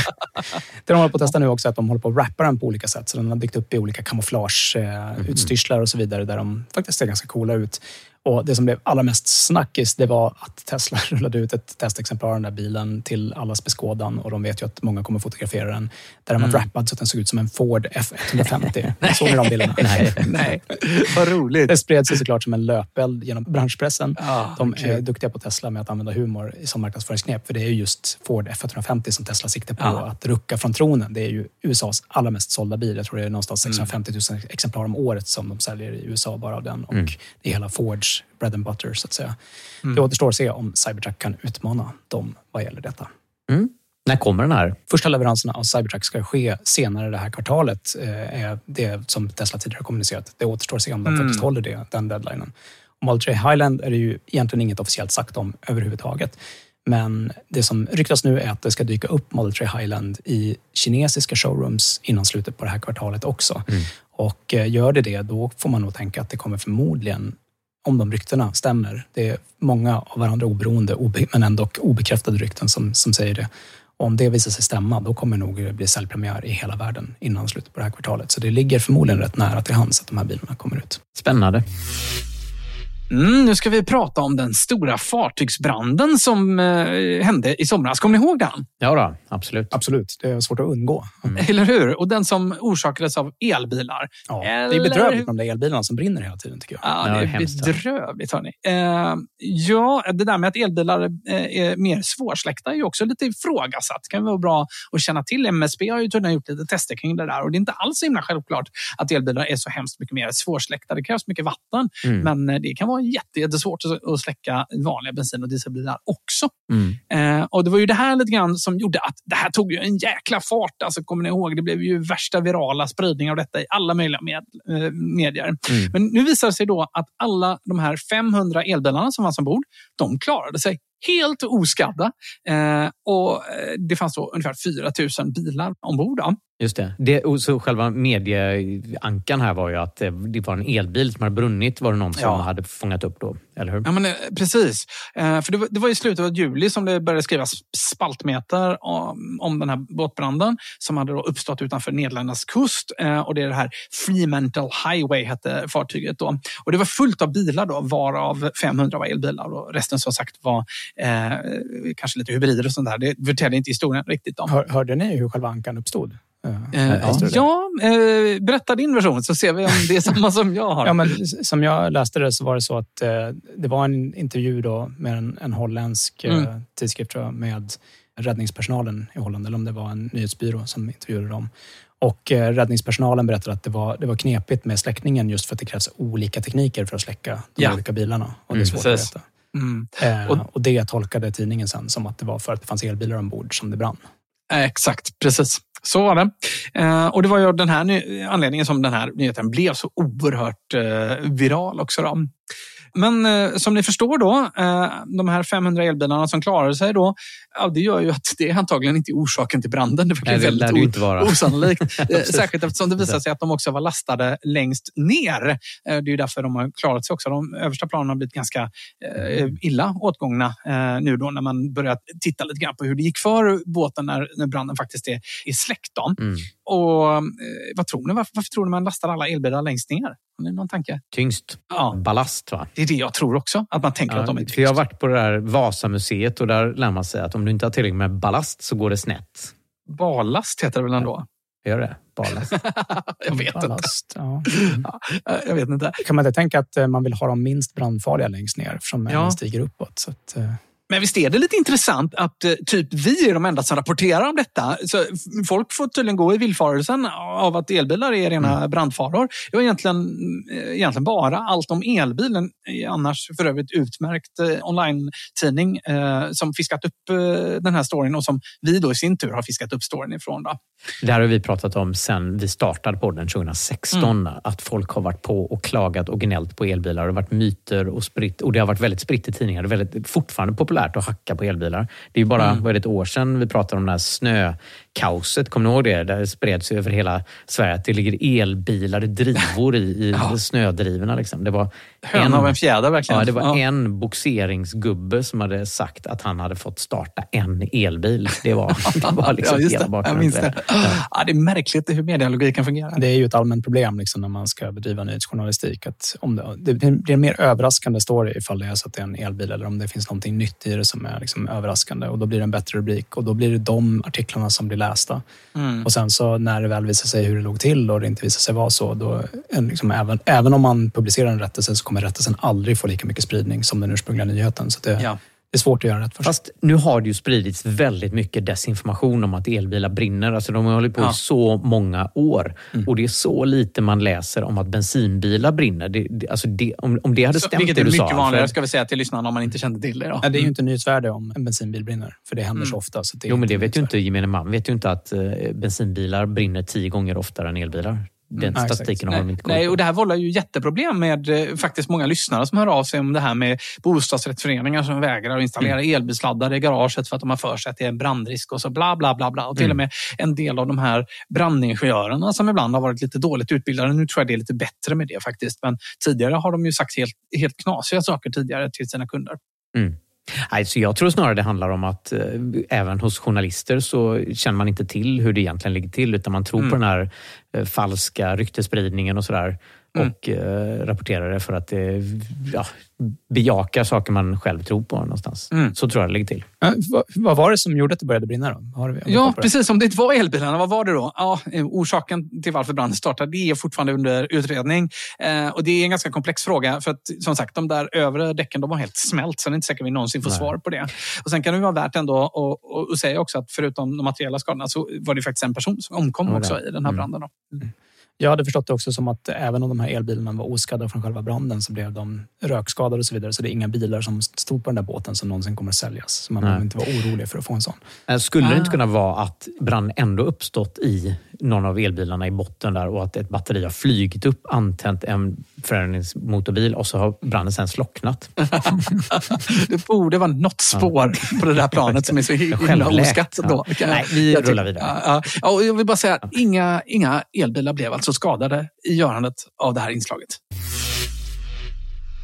det de håller på att testa nu också är att de håller på att rappa den på olika sätt. Så den har dykt upp i olika kamouflageutstyrslar och så vidare där de faktiskt ser ganska coola ut. Och Det som blev allra mest snackis det var att Tesla rullade ut ett testexemplar av den där bilen till allas beskådan och de vet ju att många kommer fotografera den. Där de har Mm. wrappad så att den såg ut som en Ford F150. Såg ni de bilderna? Nej, nej. Vad roligt. Det spreds ju såklart som en löpeld genom branschpressen. Ja, de kul. är duktiga på Tesla med att använda humor som marknadsföringsknep. För det är ju just Ford F150 som Tesla siktar på Ja. att rucka från tronen. Det är ju USAs allra mest sålda bil. Jag tror det är någonstans Mm. 650 000 exemplar om året som de säljer i USA bara av den. Och Mm. det är hela Fords bread and butter så att säga. Mm. Det återstår att se om Cybertruck kan utmana dem vad gäller detta. Mm. När kommer den här? Första leveranserna av Cybertruck ska ske senare det här kvartalet. eh, är det som Tesla tidigare har kommunicerat. Det återstår att se om de Mm. faktiskt håller det, den deadlinen. Model 3 Highland är det ju egentligen inget officiellt sagt om överhuvudtaget. Men det som ryktas nu är att det ska dyka upp Model 3 Highland i kinesiska showrooms innan slutet på det här kvartalet också. Och eh, gör det det, då får man nog tänka att det kommer förmodligen, om de ryktena stämmer, det är många av varandra oberoende, obe, men ändå obekräftade rykten som, som säger det. Och om det visar sig stämma, då kommer nog det bli säljpremiär i hela världen innan slutet på det här kvartalet. Så det ligger förmodligen rätt nära till hands att de här bilarna kommer ut. Spännande. Mm, nu ska vi prata om den stora fartygsbranden som eh, hände i somras. Kommer ni ihåg den? Ja, då, absolut. Absolut, det är svårt att undgå. Eller hur? Och den som orsakades av elbilar. Ja, Eller det är bedrövligt med de där elbilarna som brinner hela tiden tycker jag. Ja, det är hemskt. bedrövligt. Hörni. Eh, ja, det där med att elbilar eh, är mer svårsläckta är ju också lite ifrågasatt. Det kan vara bra att känna till. MSB har ju tydligen gjort lite tester kring det där och det är inte alls så himla självklart att elbilar är så hemskt mycket mer svårsläckta. Det krävs mycket vatten, Mm. men eh, det kan vara jätte- jättesvårt att- att släcka vanliga bensin och dieselbilar också. Mm. Eh, och Det var ju det här lite grann som gjorde att det här tog ju en jäkla fart. Alltså, kommer ni ihåg? Det blev ju värsta virala spridning av detta i alla möjliga med, eh, medier. Mm. Men nu visar det sig då att alla de här 500 elbilarna som fanns ombord, de klarade sig helt oskadda. Eh, och eh, Det fanns då ungefär 4 000 bilar ombord. Då. Just det. det och så själva medieankan här var ju att det, det var en elbil som hade brunnit, var det någon som Ja. hade fångat upp då. Eller hur? Ja, men, eh, precis. Eh, för det var, det var i slutet av juli som det började skrivas spaltmeter om, om den här båtbranden som hade då uppstått utanför Nederländernas kust. Eh, och det är det här Fremantle Highway hette fartyget. Då. Och det var fullt av bilar då, varav 500 var elbilar och resten som sagt var eh, kanske lite hybrider och sånt där. Det förtäljer inte historien riktigt om. Hör, hörde ni hur själva ankan uppstod? Eh, ja, eh, berätta din version så ser vi om det är samma som jag har. Ja, men som jag läste det så var det så att eh, det var en intervju då med en, en holländsk Mm. tidskrift jag, med räddningspersonalen i Holland, eller om det var en nyhetsbyrå som intervjuade dem. Och räddningspersonalen berättade att det var, det var knepigt med släckningen just för att det krävs olika tekniker för att släcka de Ja. olika bilarna. Och det är Mm, svårt precis. att veta. Mm. Eh, Och- och, det tolkade tidningen sen som att det var för att det fanns elbilar ombord som det brann. Exakt, precis. Så var det. Eh, och det var ju den här anledningen som den här nyheten blev så oerhört eh, viral också. Då. Men eh, som ni förstår då, eh, de här 500 elbilarna som klarade sig då, ja, det gör ju att det antagligen inte är orsaken till branden. Det verkar Nej, väldigt det inte vara. osannolikt. Eh. Särskilt eftersom det visar sig att de också var lastade längst ner. Eh, det är ju därför de har klarat sig också. De översta planen har blivit ganska eh, illa åtgångna nu då när man börjar titta lite grann på hur det gick för båten när, när branden faktiskt är, är släckt. Mm. Och vad tror ni? Varför, varför tror ni man lastar alla elbilar längst ner? Har ni någon tanke? Tyngst. Ja. Ballast va? Det är det jag tror också. Att man tänker Ja, att de är för jag har varit på det där Vasamuseet och där lär man sig att om du inte har tillräckligt med ballast så går det snett. Ballast heter det väl ändå? Gör det? Ballast. jag vet inte. Ballast, ja. Ja, jag vet inte. Kan man inte tänka att eh, man vill ha de minst brandfarliga längst ner eftersom Ja. stiger uppåt? Så att, eh, Men visst är det lite intressant att eh, typ vi är de enda som rapporterar om detta. Så folk får tydligen gå i villfarelsen av att elbilar är rena brandfaror. Det var egentligen, eh, egentligen bara allt om elbilen, annars för övrigt utmärkt eh, online-tidning som fiskat upp den här storyn och som vi då i sin tur har fiskat upp storyn ifrån. Då. Det här har vi pratat om sen vi startade podden 2016. Mm. Att folk har varit på och klagat och gnällt på elbilar. Det har varit myter och spritt. Och det har varit väldigt spritt i tidningar. Det är väldigt, fortfarande populärt populärt att hacka på elbilar. Det är bara Mm. vad är det, ett år sedan vi pratade om det här snökaoset. Kommer ni ihåg det? Det spreds över hela Sverige att det ligger elbilar i drivor i, i snödrivorna. Liksom. Det var Höna av en fjäder, verkligen. Ja, det var Ja. en boxeringsgubbe som hade sagt att han hade fått starta en elbil. Det var, det var liksom ja, just hela bakgrunden det. Ja, det är märkligt hur medialogiken fungerar. Det är ju ett allmänt problem liksom, när man ska bedriva nyhetsjournalistik. Att om det, det blir en mer överraskande story ifall det är så att det är en elbil eller om det finns någonting nytt i det som är liksom överraskande. Och Då blir det en bättre rubrik och då blir det de artiklarna som blir lästa. Mm. Och sen så när det väl visar sig hur det låg till och det inte visar sig vara så, då liksom även, även om man publicerar en rättelse så kommer rättelsen aldrig få lika mycket spridning som den ursprungliga nyheten. Så det, det är svårt att göra rätt för sig. Fast nu har det ju spridits väldigt mycket desinformation om att elbilar brinner. Alltså de har hållit på Ja. i så många år. Och det är så lite man läser om att bensinbilar brinner. Det, det, alltså det, om, om det hade Så, stämt vilket det är du mycket sa. vanligare, Alfred. ska vi säga till lyssnarna, om man inte kände till det. Då. Ja, det är ju inte nyhetsvärde om en bensinbil brinner, för det händer Mm. så ofta. Så det är Jo, men det vet ju inte gemene man. vet ju inte att eh, bensinbilar brinner tio gånger oftare än elbilar. Den Mm. Ja, exakt. statistiken har de inte koll Nej, på. och det här vållar ju jätteproblem med eh, faktiskt många lyssnare som hör av sig om det här med bostadsrättsföreningar som vägrar att installera Mm. elbilsladdare i garaget för att de har för sig att det är en brandrisk och så bla bla bla. bla. Och till Mm. och med en del av de här brandingenjörerna som ibland har varit lite dåligt utbildade. Nu tror jag det är lite bättre med det faktiskt. Men tidigare har de ju sagt helt, helt knasiga saker tidigare till sina kunder. Mm. Nej, så jag tror snarare det handlar om att eh, även hos journalister så känner man inte till hur det egentligen ligger till utan man tror Mm. på den här eh, falska ryktesspridningen och sådär. Mm. Och eh, rapporterar det för att det ja, bejakar saker man själv tror på någonstans. Mm. Så tror jag det ligger till. Ja, vad, vad var det som gjorde att det började brinna? Då? Har vi, Ja, precis. Om det inte var elbilarna, vad var det då? Ja, eh, orsaken till varför branden startade det är fortfarande under utredning. Eh, och Det är en ganska komplex fråga. För att som sagt, de där övre däcken de har helt smält. Så det är inte säkert vi någonsin får Nej. svar på det. Och Sen kan det vara värt ändå att- att att säga också att förutom de materiella skadorna så var det faktiskt en person som omkom också i den här Mm. branden. Då. Jag hade förstått det också som att även om de här elbilarna var oskadda från själva branden så blev de rökskadade och så vidare. Så det är inga bilar som stod på den där båten som någonsin kommer att säljas. Så man behöver inte vara orolig för att få en sån. Eh, Skulle det inte Ah. kunna vara att branden ändå uppstått i någon av elbilarna i botten där och att ett batteri har flygit upp, antänt en förändringsmotorbil och så har branden sen slocknat? Det borde vara något spår på det där planet som är så himla Självläkt. oskatt. Då. Ja. Nej, vi rullar vidare. Ja, ja. Jag vill bara säga inga, inga elbilar blev alltså skadade i görandet av det här inslaget.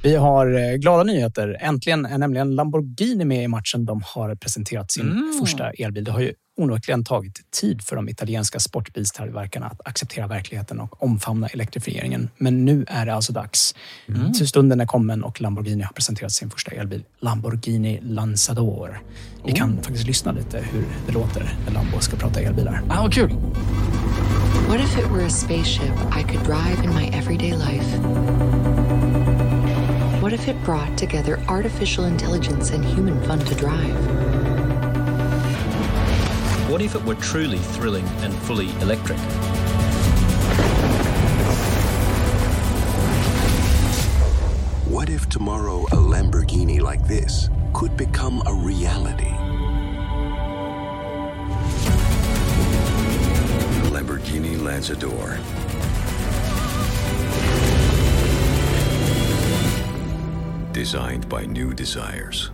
Vi har eh, glada nyheter. Äntligen är nämligen Lamborghini med i matchen. De har presenterat sin Mm. första elbil. Det har ju onekligen tagit tid för de italienska sportbilstillverkarna att acceptera verkligheten och omfamna elektrifieringen. Men nu är det alltså dags. Mm. Stunden är kommen och Lamborghini har presenterat sin första elbil. Lamborghini Lanzador. Vi kan faktiskt lyssna lite hur det låter när Lambo ska prata elbilar. Ah, vad kul! What if it were a spaceship I could drive in my everyday life? What if it brought together artificial intelligence and human fun to drive? What if it were truly thrilling and fully electric? What if tomorrow a Lamborghini like this could become a reality? Lamborghini Lanzador. Designed by New Desires.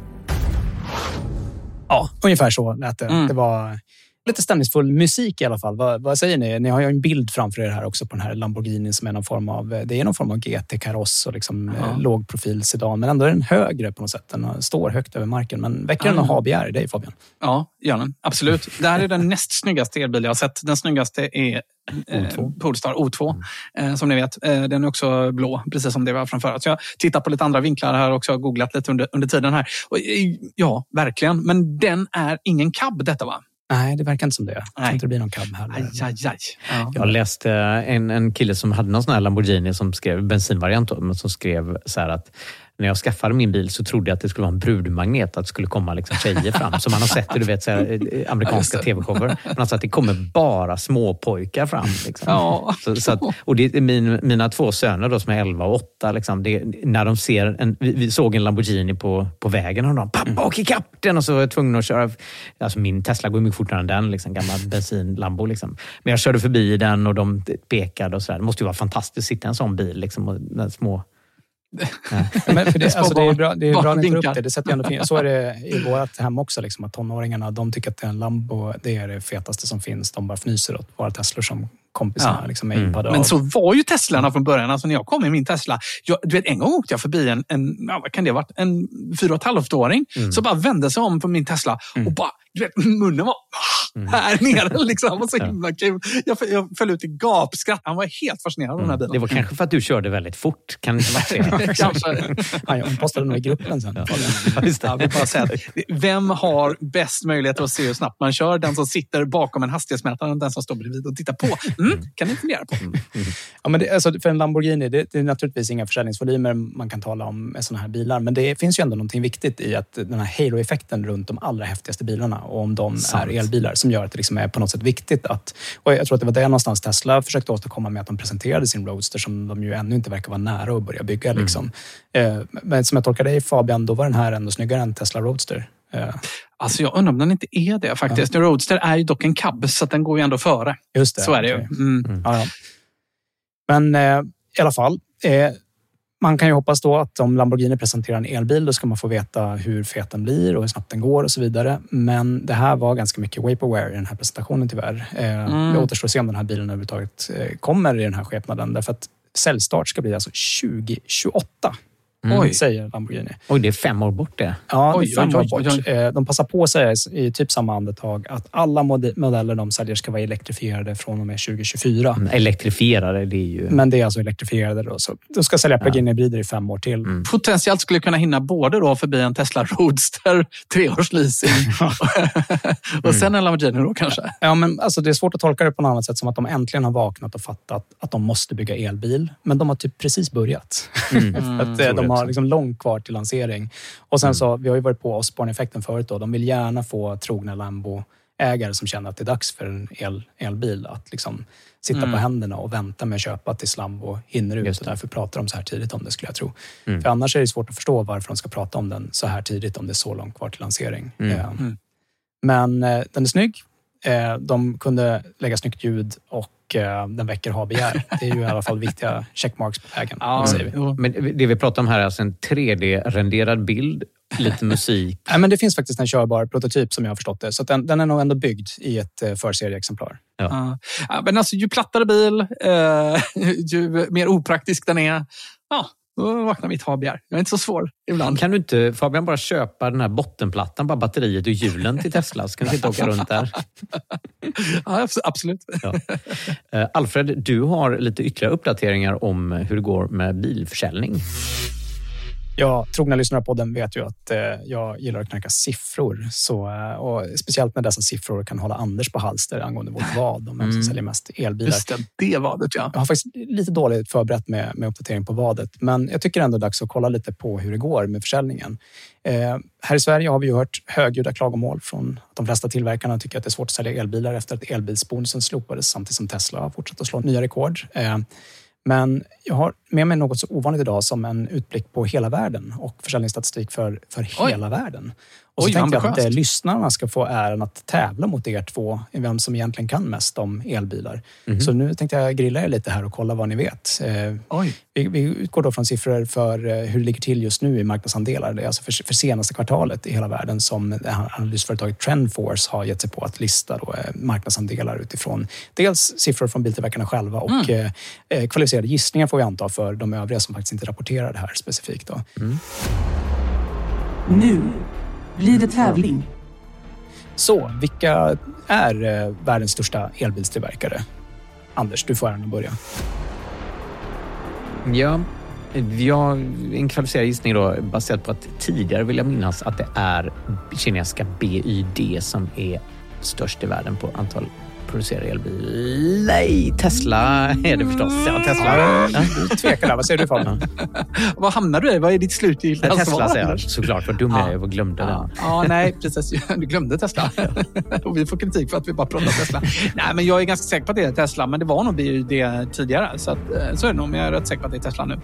Ja, ungefär så lät det. Mm. Det var lite stämningsfull musik i alla fall. Vad, vad säger ni? Ni har ju en bild framför er här också på den här Lamborghini som är någon form av, det är någon form av GT-kaross och liksom Ja. eh, lågprofil sedan. Men ändå är den högre på något sätt. Den står högt över marken. Men väcker den Ah. något ha-begär i dig Fabian? Ja, gör den. Absolut. Det här är den näst snyggaste elbil jag har sett. Den snyggaste är eh, Polestar O2, eh, som ni vet. Den är också blå, precis som det var framför. Så jag tittar på lite andra vinklar här också, googlat lite under, under tiden här. Och, ja, verkligen. Men den är ingen cab detta va? Nej, det verkar inte som det. Jag tror inte det blir någon cab heller. Aj, aj, aj. Ja. Jag läste en, en kille som hade någon sån här Lamborghini som skrev bensinvariant men som skrev så här att när jag skaffade min bil så trodde jag att det skulle vara en brudmagnet, att det skulle komma liksom tjejer fram. Som man har sett i du vet, så här, eh, amerikanska tv-shower. Men alltså att det kommer bara småpojkar fram. Liksom. Ja. Så, så att, och det min, mina två söner då, som är 11 och 8, liksom, det, när de ser en, vi, vi såg en Lamborghini på, på vägen och de “pappa, åk ikapp den!” och så var jag tvungen att köra. Alltså min Tesla går mycket fortare än den, liksom, gammal bensin-Lambo. Liksom. Men jag körde förbi den och de pekade och så där. Det måste ju vara fantastiskt att sitta i en sån bil. Liksom, och små Men för det, alltså det är bra, det är bra att ni tar upp det. det sätter ändå fin- så är det i vårt hem också. Liksom, att tonåringarna de tycker att en Lambo det är det fetaste som finns. De bara fnyser åt våra Teslor som kompisarna Ja. liksom, Mm. impade Men av. så var ju Teslarna från början. Alltså när jag kom i min Tesla. Jag, du vet, en gång åkte jag förbi en, en ja, vad kan det ha varit, en fyra och ett halvt-åring Mm. som bara vände sig om på min Tesla och bara, du vet, munnen var Mm. här nere. Liksom. Det var så himla kul. Jag, jag föll ut i gapskratt. Han var helt fascinerad av den här bilen. Det var kanske för att du körde väldigt fort. Kan det inte vara det? Kanske. Ja, jag postade nog i gruppen sen. Ja, bara säga att vem har bäst möjlighet att se hur snabbt man kör? Den som sitter bakom en hastighetsmätare eller den som står bredvid och tittar på? Mm, kan ni fundera på. Ja, men det, alltså, för en Lamborghini, det, det är naturligtvis inga försäljningsvolymer man kan tala om med sådana här bilar. Men det finns ju ändå någonting viktigt i att den här halo-effekten runt de allra häftigaste bilarna och om de Sant. är elbilar som gör att det liksom är på något sätt viktigt att... Och jag tror att det var det någonstans Tesla försökte åstadkomma med att de presenterade sin Roadster som de ju ännu inte verkar vara nära att börja bygga. Liksom. Eh, men som jag tolkar dig Fabian, då var den här ändå snyggare än Tesla Roadster. Eh, Alltså jag undrar om den inte är det faktiskt. Roadster är ju dock en cab, så den går ju ändå före. Just det. Så är det ju. okej. Mm. Ja, ja. Men eh, i alla fall. Eh, man kan ju hoppas då att om Lamborghini presenterar en elbil, då ska man få veta hur fet den blir och hur snabbt den går och så vidare. Men det här var ganska mycket vaporware i den här presentationen tyvärr. Eh, Mm. Det återstår att se om den här bilen överhuvudtaget eh, kommer i den här skepnaden. Därför att säljstart ska bli alltså 2028. Mm. Säger Lamborghini. Oj, det är fem år bort det. Ja, Oj, det är fem oj, år oj, bort. oj, oj. Eh, De passar på att säga i typ samma andetag att alla mode- modeller de säljer ska vara elektrifierade från och med 2024. Mm, Elektrifierade, det är ju... Men det är alltså elektrifierade då. Så de ska sälja plug-in-hybrider i fem år till. Mm. Potentiellt skulle kunna hinna både då förbi en Tesla Roadster, treårsleasing och sen en Lamborghini då kanske. Ja, men alltså, det är svårt att tolka det på något annat sätt som att de äntligen har vaknat och fattat att de måste bygga elbil. Men de har typ precis börjat. Mm. Att, eh, tror de det har liksom långt kvar till lansering. Och sen så, vi har ju varit på Osborne-effekten förut. Då. De vill gärna få trogna Lambo-ägare som känner att det är dags för en el, elbil att liksom sitta Mm. på händerna och vänta med att köpa tills Lambo hinner ut. Och därför pratar de så här tidigt om det skulle jag tro. Mm. För annars är det svårt att förstå varför de ska prata om den så här tidigt om det är så långt kvar till lansering. Mm. Eh, Mm. Men eh, den är snygg. Eh, de kunde lägga snyggt ljud och eh, den väcker ha-begär. Det är ju i alla fall viktiga checkmarks på vägen. Ja, jo. Men det vi pratar om här är alltså en 3D-renderad bild, lite musik. Nej, men det finns faktiskt en körbar prototyp som jag har förstått det. Så den, den är nog ändå byggd i ett eh, förserieexemplar. Ja. Ja, men alltså, ju plattare bil, eh, ju mer opraktisk den är, ja, då vaknar mitt ha-begär. Jag är inte så svår ibland. Kan du inte, Fabian, bara köpa den här bottenplattan, bara batteriet och hjulen till Tesla, så kan du sitta och åka runt där. Ja, abs- absolut. Ja. Eh, Alfred, du har lite ytterligare uppdateringar om hur det går med bilförsäljning. Ja, trogna lyssnare på den vet ju att eh, jag gillar att knacka siffror. Så, eh, och speciellt när dessa siffror kan hålla Anders på halster angående vårt vad om vem som Mm. säljer mest elbilar. Just det, det vadet ja. Jag har faktiskt lite dåligt förberett med, med uppdatering på vadet, men jag tycker ändå dags att kolla lite på hur det går med försäljningen. Eh, här i Sverige har vi ju hört högljudda klagomål från att de flesta tillverkarna tycker att det är svårt att sälja elbilar efter att elbilsbonusen slopades samtidigt som Tesla har fortsatt att slå nya rekord. Eh, men jag har med mig något så ovanligt idag som en utblick på hela världen och försäljningsstatistik för, för Oj. hela världen. Och så Oj, tänkte jag att eh, lyssnarna ska få äran att tävla mot er två, i vem som egentligen kan mest om elbilar. Mhm. Så nu tänkte jag grilla er lite här och kolla vad ni vet. Eh, Oj. vi, vi utgår då från siffror för eh, hur det ligger till just nu i marknadsandelar. Det är alltså för, för senaste kvartalet i hela världen som analysföretaget Trendforce har gett sig på att lista då, eh, marknadsandelar utifrån dels siffror från biltillverkarna själva och Mm. eh, kvalificerade gissningar får vi anta för de övriga som faktiskt inte rapporterar det här specifikt. Då. Nu blir det tävling. Så, vilka är eh, världens största elbilstillverkare? Anders, du får äran att börja. Ja, jag, en kvalificerad gissning då, baserat på att tidigare vill jag minnas att det är kinesiska BYD som är störst i världen på antal producerade elbilar. Nej, Tesla är det förstås. Ja, Tesla. Ja. Du tvekar där. Vad säger du Fabian? Vad hamnar du i? Vad är ditt slutgiltiga Tesla svar? säger jag såklart. Vad dum jag är och glömde Ja, den. ja, nej, precis. Du glömde Tesla. och vi får kritik för att vi bara pratar Tesla. nej, men jag är ganska säker på att det är Tesla, men det var nog BYD tidigare. Så, att, eh, så är det nog, men jag är rätt säker på att det är Tesla nu.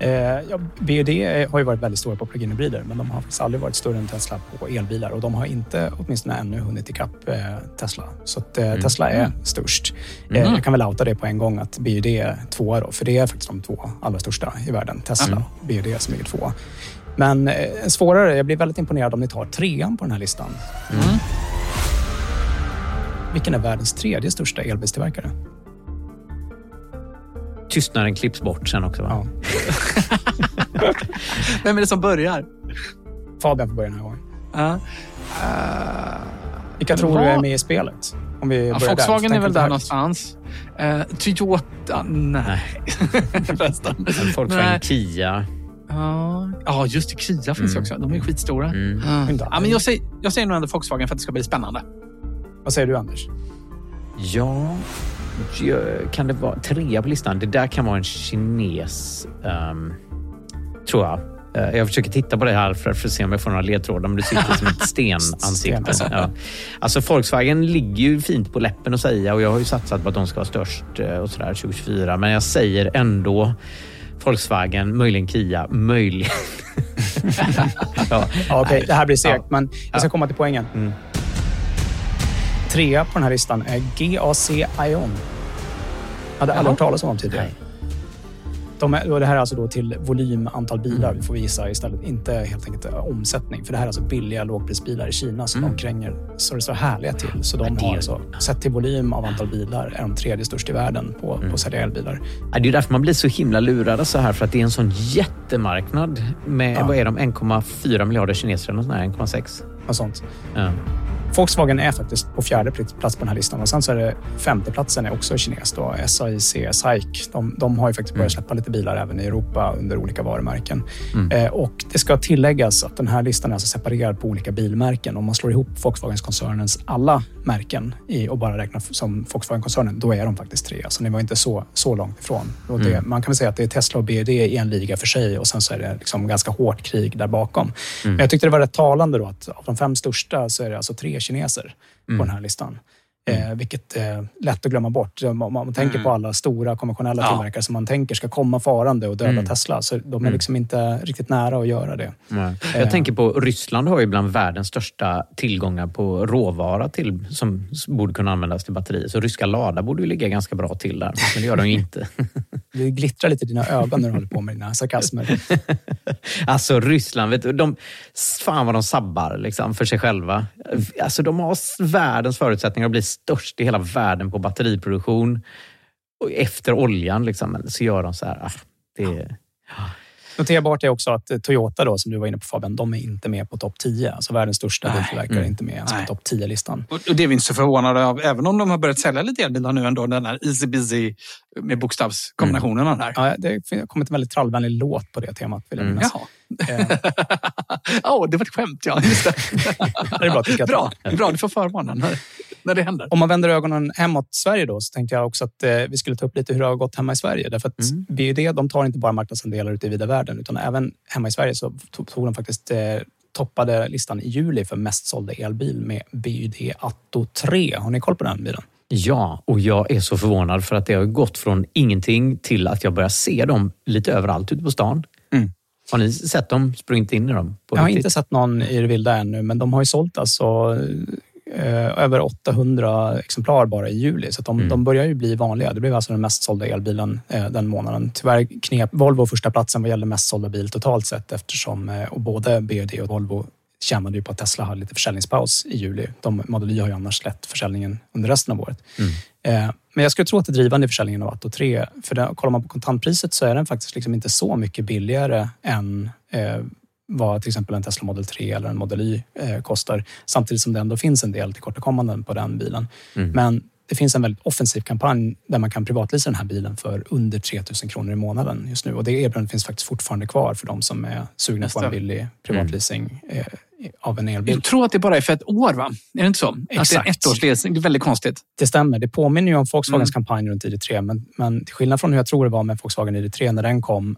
Eh, ja, BUD har ju varit väldigt stora på plug-in-hybrider, men de har faktiskt aldrig varit större än Tesla på elbilar och de har inte, åtminstone ännu, hunnit ikapp eh, Tesla. Så att, eh, Mm. Tesla är Mm. störst. Mm. Eh, jag kan väl outa det på en gång att BUD är tvåa då, för det är faktiskt de två allra största i världen. Tesla Mm. och BUD som ligger tvåa. Men eh, svårare, jag blir väldigt imponerad om ni tar trean på den här listan. Mm. Vilken är världens tredje största elbilstillverkare? Tystnaden klipps bort sen också va? Vem är det som börjar? Fabian får börja den här gången. Ja. Vilka det tror du är med i spelet? Om vi Ja, Volkswagen där. är väl där någonstans. Eh, Toyota, nej. Förresten. Volkswagen. Kia. Ja, Ja, just det. Kia finns Mm. också. De är skitstora. Mm. Ja. Ja, men jag, säger, jag säger nog ändå Volkswagen för att det ska bli spännande. Vad säger du Anders? Ja, ja, kan det vara trea på listan? Det där kan vara en kines, ehm, tror jag. Eh, Jag försöker titta på det här för, att se om jag får några ledtrådar, men du sitter som ett stenansikte. Sten. Ja. Alltså Volkswagen ligger ju fint på läppen att säga och jag har ju satsat på att de ska vara störst eh, och sådär 2024. Men jag säger ändå Volkswagen, möjligen Kia, möjligen... ja. Okej, det här blir segt, men jag ska komma till poängen. Mm. Trea på den här listan är GAC Ion. Hade aldrig hört talas om dem tidigare. De är, och det här är alltså då till volym antal bilar, Mm. vi får visa istället. Inte helt enkelt eh, omsättning. För det här är alltså billiga lågprisbilar i Kina som de kränger så det står härliga till. Så de Mm. har alltså, sett till volym av antal bilar, är de tredje störst i världen på, Mm. på att sälja elbilar. Ja, Det är ju därför man blir så himla lurad så här för att det är en sån jättemarknad med, Ja. vad är de, 1,4 miljarder kineser eller nåt sånt där, 1,6? Och sånt. Ja. Volkswagen är faktiskt på fjärde plats på den här listan. Och sen så är det femteplatsen är också kines. Då. SAIC, SAIC, de, de har ju faktiskt börjat släppa lite bilar även i Europa under olika varumärken. Mm. Eh, och det ska tilläggas att den här listan är alltså separerad på olika bilmärken. Om man slår ihop Volkswagen-koncernens alla märken i, och bara räknar som Volkswagen-koncernen, då är de faktiskt tre. Så ni var inte så, så långt ifrån. Det, Mm. Man kan väl säga att det är Tesla och BYD i en liga för sig och sen så är det liksom ganska hårt krig där bakom. Mm. Men jag tyckte det var rätt talande då att av de fem största så är det alltså tre kineser Mm. på den här listan. Eh, vilket är lätt att glömma bort. Om man, man tänker Mm. på alla stora konventionella Ja. tillverkare som man tänker ska komma farande och döda Mm. Tesla. Så de är Mm. liksom inte riktigt nära att göra det. Nej. Eh. Jag tänker på Ryssland har ju bland världens största tillgångar på råvara till, som borde kunna användas till batterier. Så ryska Lada borde ju ligga ganska bra till där, men det gör de ju inte. Det glittrar lite i dina ögon när du håller på med dina sarkasmer. Alltså Ryssland, vet du, de, fan vad de sabbar liksom, för sig själva. Alltså de har världens förutsättningar att bli störst i hela världen på batteriproduktion. Och efter oljan liksom, men så gör de så här. Ah, det, Noterbart är också att Toyota, då, som du var inne på Fabian, de är inte med på topp 10. Alltså världens största biltillverkare är Mm. inte med ens Nej. på topp 10-listan. Och och det är vi inte så förvånade av, även om de har börjat sälja lite elbilar nu ändå. Den här easy busy med bokstavskombinationerna där. Ja, det har kommit en väldigt trallvänlig låt på det temat, vill jag Mm. Jaha. Ja, det var ett skämt ja. Just det. det är bra skrattar. bra, bra, du får förvarna när, det händer. Om man vänder ögonen hemåt Sverige då, så tänkte jag också att eh, vi skulle ta upp lite hur det har gått hemma i Sverige. Därför att Mm. BUD, de tar inte bara marknadsandelar ute i vida världen, utan även hemma i Sverige så tog de faktiskt eh, toppade listan i juli för mest sålda elbil med BUD Atto 3. Har ni koll på den bilen? Ja, och jag är så förvånad för att det har gått från ingenting till att jag börjar se dem lite överallt ute på stan. Mm. Har ni sett dem? Sprungit in i dem? Jag har riktigt? inte sett någon i det vilda ännu, men de har ju sålt alltså eh, över 800 exemplar bara i juli. Så de, Mm. de börjar ju bli vanliga. Det blev alltså den mest sålda elbilen eh, den månaden. Tyvärr knep Volvo första platsen vad gäller mest sålda bil totalt sett eftersom eh, både BUD och Volvo tjänade ju på att Tesla hade lite försäljningspaus i juli. De, Model Y har ju annars lett försäljningen under resten av året. Mm. Eh, Men jag skulle tro att det är drivande i försäljningen av Atto 3. För där, kollar man på kontantpriset så är den faktiskt liksom inte så mycket billigare än eh, vad till exempel en Tesla Model 3 eller en Model Y eh, kostar. Samtidigt som det ändå finns en del tillkortakommanden på den bilen. Mm. Men det finns en väldigt offensiv kampanj där man kan privatlisa den här bilen för under 3 000 kronor i månaden just nu. Och det erbjudandet finns faktiskt fortfarande kvar för de som är sugna Just på en billig privatleasing eh, av en elbil. Jag tror att det bara är för ett år, va? Är det inte så? Exakt. ettårsleasing. Det är väldigt konstigt. Det stämmer. Det påminner ju om Volkswagens Mm. kampanj runt ID3, men, men till skillnad från hur jag tror det var med Volkswagen ID3 när den kom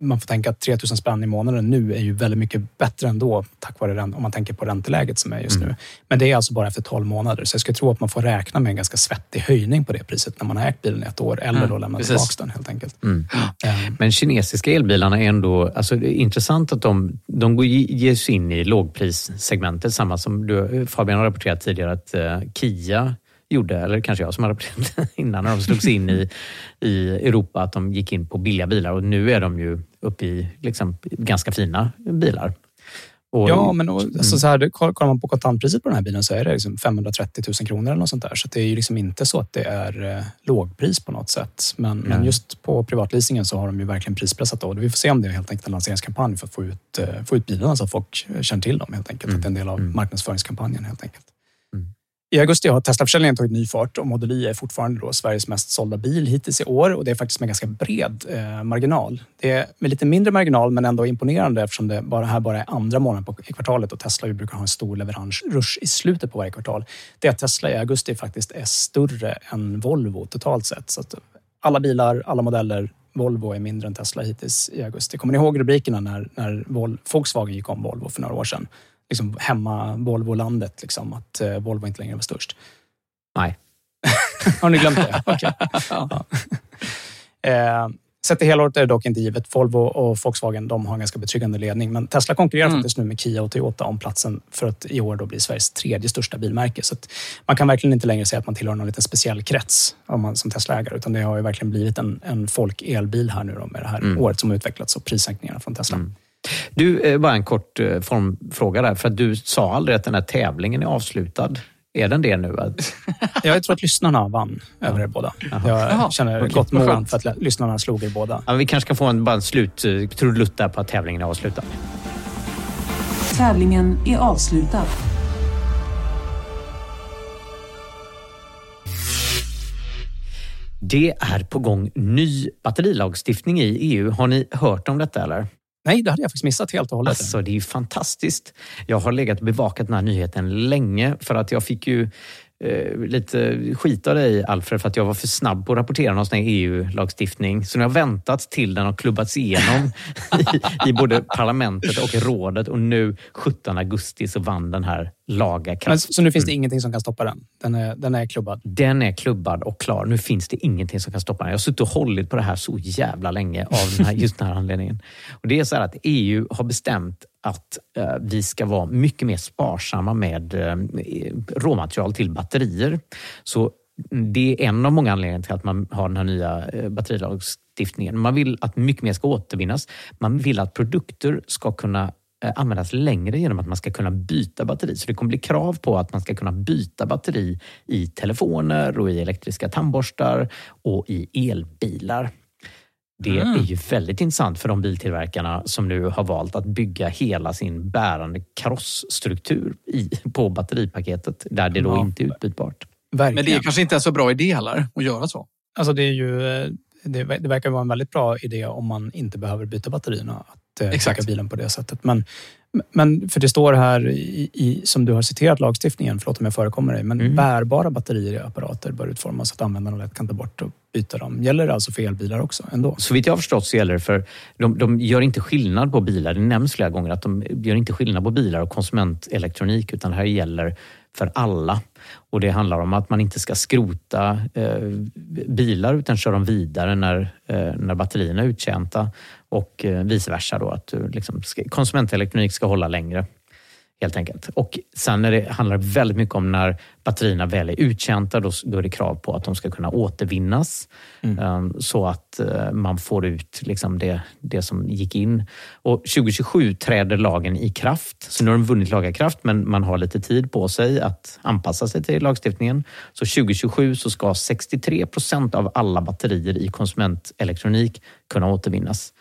man får tänka att 3000 spänn i månaden nu är ju väldigt mycket bättre ändå tack vare om man tänker på ränteläget som är just Mm. nu. Men det är alltså bara efter 12 månader. Så jag skulle tro att man får räkna med en ganska svettig höjning på det priset när man har ägt bilen i ett år eller Mm, då lämnat tillbaka den helt enkelt. Mm. Men kinesiska elbilarna är ändå... Alltså det är intressant att de, de går, ger sig in i lågprissegmentet. Samma som du, Fabian har rapporterat tidigare att eh, Kia gjorde, eller kanske jag som har rapporterat innan, när de slogs in i, i Europa, att de gick in på billiga bilar. Och nu är de ju uppe i liksom, ganska fina bilar. Och- ja, men och, Mm. alltså, så här, koll- kollar man på kontantpriset på den här bilen så är det liksom 530 000 kronor eller något sånt där. Så det är ju liksom inte så att det är eh, lågpris på något sätt. Men, men Nej. just på privatleasingen så har de ju verkligen prispressat. Då. Vi får se om det är helt enkelt en lanseringskampanj för att få ut, eh, få ut bilarna så att folk känner till dem helt enkelt. Att det är en del av marknadsföringskampanjen helt enkelt. I augusti har Tesla-försäljningen tagit ny fart och Model Y är fortfarande då Sveriges mest sålda bil hittills i år och det är faktiskt med ganska bred eh, marginal. Det är med lite mindre marginal men ändå imponerande eftersom det bara, här bara är andra månaden på, kvartalet och Tesla ju brukar ha en stor leveransrush i slutet på varje kvartal. Det är att Tesla i augusti faktiskt är större än Volvo totalt sett. Så att alla bilar, alla modeller, Volvo är mindre än Tesla hittills i augusti. Kommer ni ihåg rubrikerna när, när Volkswagen gick om Volvo för några år sedan? Liksom hemma Volvo-landet, liksom, att eh, Volvo inte längre var störst. Nej. Har ni glömt det? Okej. Ja. Eh, Sett i hela året är det dock inte givet. Volvo och Volkswagen de har en ganska betryggande ledning. Men Tesla konkurrerar Mm. faktiskt nu med Kia och Toyota om platsen för att i år då bli Sveriges tredje största bilmärke. Så man kan verkligen inte längre säga att man tillhör någon liten speciell krets om man, som Tesla-ägare. Utan det har ju verkligen blivit en, en folk-elbil här nu då med det här Mm. året som har utvecklats och prissänkningarna från Tesla. Du, eh, bara en kort eh, formfråga där. För att du sa aldrig att den här tävlingen är avslutad. Är den det nu? Jag tror att lyssnarna vann över er båda. Jag Jaha, känner okej, gott mod för att lyssnarna slog er båda. Ja, vi kanske kan få en, bara en slut eh, trudelutt där på att tävlingen är avslutad. Tävlingen är avslutad. Det är på gång ny batterilagstiftning i EU. Har ni hört om detta eller? Nej, det hade jag faktiskt missat helt och hållet. Alltså, det är ju fantastiskt. Jag har legat och bevakat den här nyheten länge för att jag fick ju eh, lite skit av dig Alfred för att jag var för snabb på att rapportera någon sån här EU-lagstiftning. Så nu har jag väntat till den har klubbats igenom i, i både parlamentet och rådet och nu 17 augusti så vann den här laga kraft. så nu finns det ingenting som kan stoppa den? Den är, den är klubbad? Den är klubbad och klar. Nu finns det ingenting som kan stoppa den. Jag har suttit och hållit på det här så jävla länge av den här, just den här anledningen. Och det är så här att EU har bestämt att eh, vi ska vara mycket mer sparsamma med eh, råmaterial till batterier. Så det är en av många anledningar till att man har den här nya eh, batterilagstiftningen. Man vill att mycket mer ska återvinnas. Man vill att produkter ska kunna användas längre genom att man ska kunna byta batteri. Så det kommer bli krav på att man ska kunna byta batteri i telefoner och i elektriska tandborstar och i elbilar. Det Mm. är ju väldigt intressant för de biltillverkarna som nu har valt att bygga hela sin bärande karossstruktur i, på batteripaketet där det då Ja. inte är utbytbart. Men det är kanske inte en så bra idé heller att göra så. Alltså det, är ju, eh, det, det verkar vara en väldigt bra idé om man inte behöver byta batterierna. Att eh, Exakt. bilen på det sättet. Men, men för det står här, i, i, som du har citerat lagstiftningen, förlåt om jag förekommer dig, men Mm. bärbara batterier i apparater bör utformas så att användarna lätt kan ta bort och byta dem. Gäller det alltså för elbilar också ändå? Så vitt jag har förstått så gäller det för de, de gör inte skillnad på bilar. Det nämns flera gånger att de gör inte skillnad på bilar och konsumentelektronik utan det här gäller för alla. Och Det handlar om att man inte ska skrota eh, bilar utan köra dem vidare när, eh, när batterierna är uttjänta och eh, vice versa. Då, att du liksom ska, konsumentelektronik ska hålla längre. Helt enkelt. Och sen är det, handlar det väldigt mycket om när batterierna väl är uttjänta, då, då är det krav på att de ska kunna återvinnas. Um, så att uh, man får ut liksom det, det som gick in. Och 2027 träder lagen i kraft. Så nu har den vunnit laga kraft, men man har lite tid på sig att anpassa sig till lagstiftningen. Så 2027 så ska 63 procent av alla batterier i konsumentelektronik kunna återvinnas.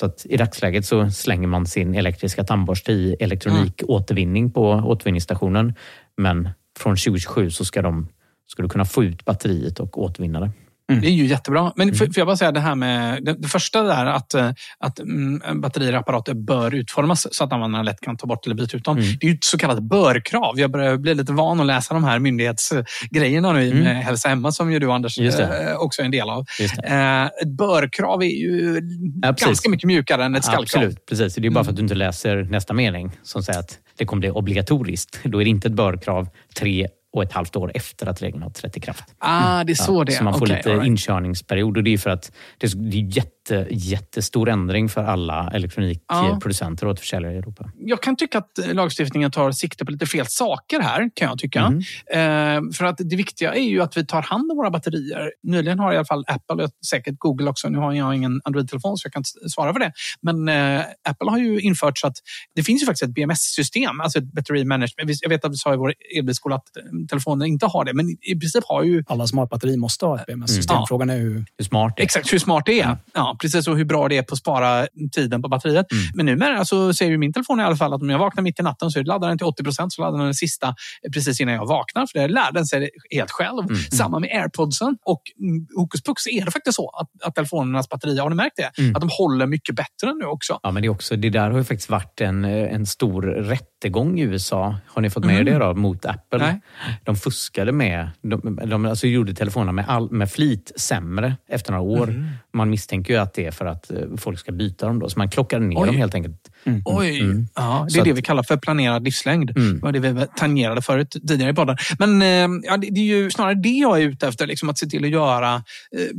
Så att i dagsläget så slänger man sin elektriska tandborste i elektronikåtervinning på återvinningsstationen. Men från 2027 så ska, de, ska du kunna få ut batteriet och återvinna det. Det är ju jättebra. Men får får jag bara säga det här med det, det första där att, eh, att mm, batterier i apparater bör utformas så att användarna lätt kan ta bort eller byta ut dem. Det är ju ett så kallat bör-krav. Jag börjar bli lite van att läsa de här myndighetsgrejerna nu Mm. med Hälsa Hemma som ju du Anders eh, också är en del av. Eh, Ett bör-krav är ju Ja, ganska mycket mjukare än ett skall-krav. Absolut, precis. Det är bara för att du inte läser nästa mening som säger att det kommer bli obligatoriskt. Då är det inte ett börkrav tre och ett halvt år efter att reglerna har trätt i kraft. Ah, det är så det är. Så man får Okej, lite right. inkörningsperiod och det är för att det är det jätte, jättestor ändring för alla elektronikproducenter och återförsäljare i Europa. jag kan tycka att eh, lagstiftningen tar sikte på lite fel saker här, kan jag tycka. Mhm. Eh, för att det viktiga är ju att vi tar hand om våra batterier. Nyligen har i alla fall Apple, och säkert Google också, nu har jag ingen Android-telefon så jag kan inte svara för det. Men eh, Apple har ju infört så att det finns ju faktiskt ett BMS-system, alltså ett battery management. Jag vet att vi sa i vår elbilskola att eh, telefoner inte har det, men i princip har ju Alla batteri måste ha ett BMS-system. Frågan är hur... Hur smart det är. Exakt hur smart det är. Ja, precis, och hur bra det är på att spara tiden på batteriet. Men numera så säger ju min telefon i alla fall att om jag vaknar mitt i natten så laddar den till 80 procent så laddar den den sista precis innan jag vaknar. För det lär den sig helt själv. Samma med airpodsen. Och mm, hokus pokus är det faktiskt så att, att telefonernas batterier, har ni märkt det? Mm. Att de håller mycket bättre nu också. Ja, men det, är också, det där har ju faktiskt varit en, eh, en stor rättegång i USA. Har ni fått med er Mm. det då? Mot Apple. Nej. De fuskade med, de, de alltså gjorde telefonerna med, all, med flit sämre efter några år. Mm. Man misstänker ju att det är för att eh, folk ska byta dem då. Så man klockade ner Oj. dem helt enkelt. Oj, Mm. ja, det Så är det att- vi kallar för planerad livslängd. Mm. Det var det vi tangerade förut tidigare i podden. Men eh, ja, det, är ju snarare det jag är ute efter, liksom att se till att göra eh,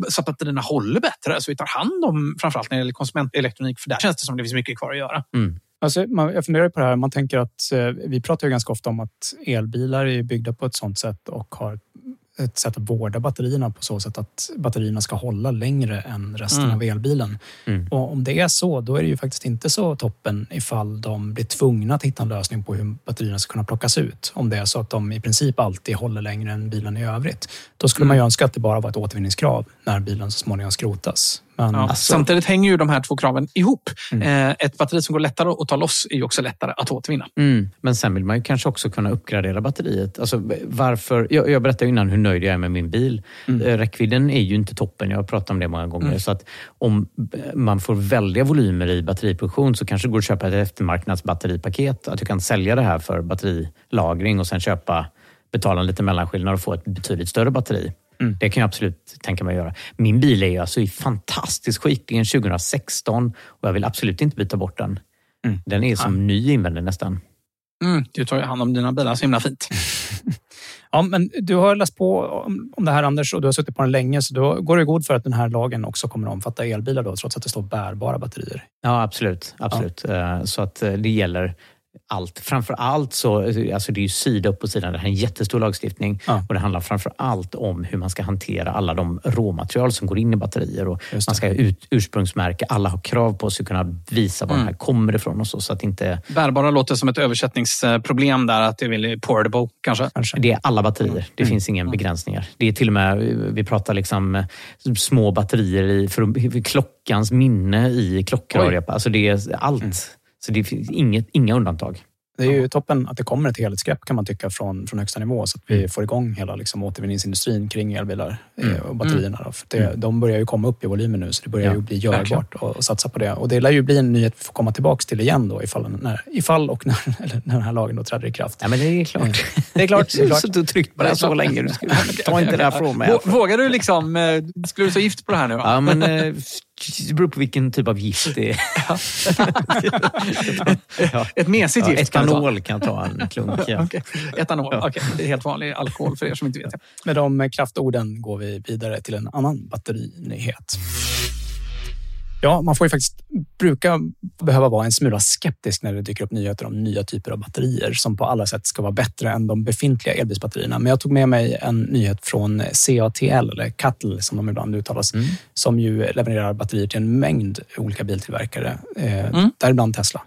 så att batterierna håller bättre. Så vi tar hand om, framförallt när det gäller konsumentelektronik, för där känns det som det finns mycket kvar att göra. Alltså, man, jag funderar på det här. Man tänker att eh, vi pratar ju ganska ofta om att elbilar är byggda på ett sånt sätt och har ett sätt att vårda batterierna på så sätt att batterierna ska hålla längre än resten Mm. av elbilen. Mm. Och om det är så, då är det ju faktiskt inte så toppen ifall de blir tvungna att hitta en lösning på hur batterierna ska kunna plockas ut. Om det är så att de i princip alltid håller längre än bilen i övrigt. Då skulle man ju önska att det bara var ett återvinningskrav när bilen så småningom skrotas. Men Ja. alltså, Samtidigt hänger ju de här två kraven ihop. Mm. Eh, ett batteri som går lättare att ta loss är ju också lättare att återvinna. Mm. Men sen vill man ju kanske också kunna uppgradera batteriet. Alltså, varför, jag, jag berättade innan hur nöjd jag är med min bil. Mm. Eh, Räckvidden är ju inte toppen. Jag har pratat om det många gånger. Mm. Så att om man får väldiga volymer i batteriproduktion så kanske det går att köpa ett eftermarknadsbatteripaket. Att du kan sälja det här för batterilagring och sen köpa, betala en liten mellanskillnad och få ett betydligt större batteri. Mm. Det kan jag absolut tänka mig att göra. Min bil är ju alltså i fantastiskt skick. Det är en 2016 och jag vill absolut inte byta bort den. Mm. Den är som ny invändig nästan. Mm, du tar ju hand om dina bilar så himla fint. Ja, men du har läst på om, om det här Anders och du har suttit på den länge så då går det god för att den här lagen också kommer att omfatta elbilar då, trots att det står bärbara batterier. Ja, absolut. absolut. Eh, Så att eh, det gäller allt. Framför allt så, alltså det är ju sida upp och sida, det här är en jättestor lagstiftning Ja. och det handlar framför allt om hur man ska hantera alla de råmaterial som går in i batterier och det. man ska ut, ursprungsmärka, alla har krav på sig att kunna visa var Mm. den här kommer ifrån och så, så att inte Bärbara låter som ett översättningsproblem där, att det är portable kanske. Kanske. det är alla batterier. Det finns inga begränsningar. Det är till och med, vi pratar liksom små batterier i, för, för klockans minne i klockrör. Alltså det är allt. Så det finns inget, inga undantag. Det är ju toppen att det kommer ett helhetsgrepp kan man tycka från, från högsta nivå så att vi får igång hela liksom, återvinningsindustrin kring elbilar eh, Mm. och batterierna. Då. För det, De börjar ju komma upp i volymer nu så det börjar Ja, ju bli görbart att satsa på det. Och det lär ju bli en nyhet vi får komma tillbaka till igen då ifall, när, ifall och när, eller när den här lagen då träder i kraft. Ja, men det är klart. Det är klart. Det är klart. suttit och tryckt på det så länge. Du ska, ta inte det här från mig. Vå- Vågar du liksom... eh, Skulle du ta gift på det här nu? va? Ja, men eh, det beror på vilken typ av gift det är. ja. Ett mesigt Ja, gift ta. etanol kan ta en klunk. Ja. Okej. Etanol, okej. Det är helt vanlig alkohol för er som inte vet. Med de kraftorden går vi vidare till en annan batterinyhet. Ja, man får ju faktiskt brukar behöva vara en smula skeptisk när det dyker upp nyheter om nya typer av batterier som på alla sätt ska vara bättre än de befintliga elbilsbatterierna. Men jag tog med mig en nyhet från CATL, eller CATL som de ibland uttalas, som ju levererar batterier till en mängd olika biltillverkare, eh, däribland Tesla.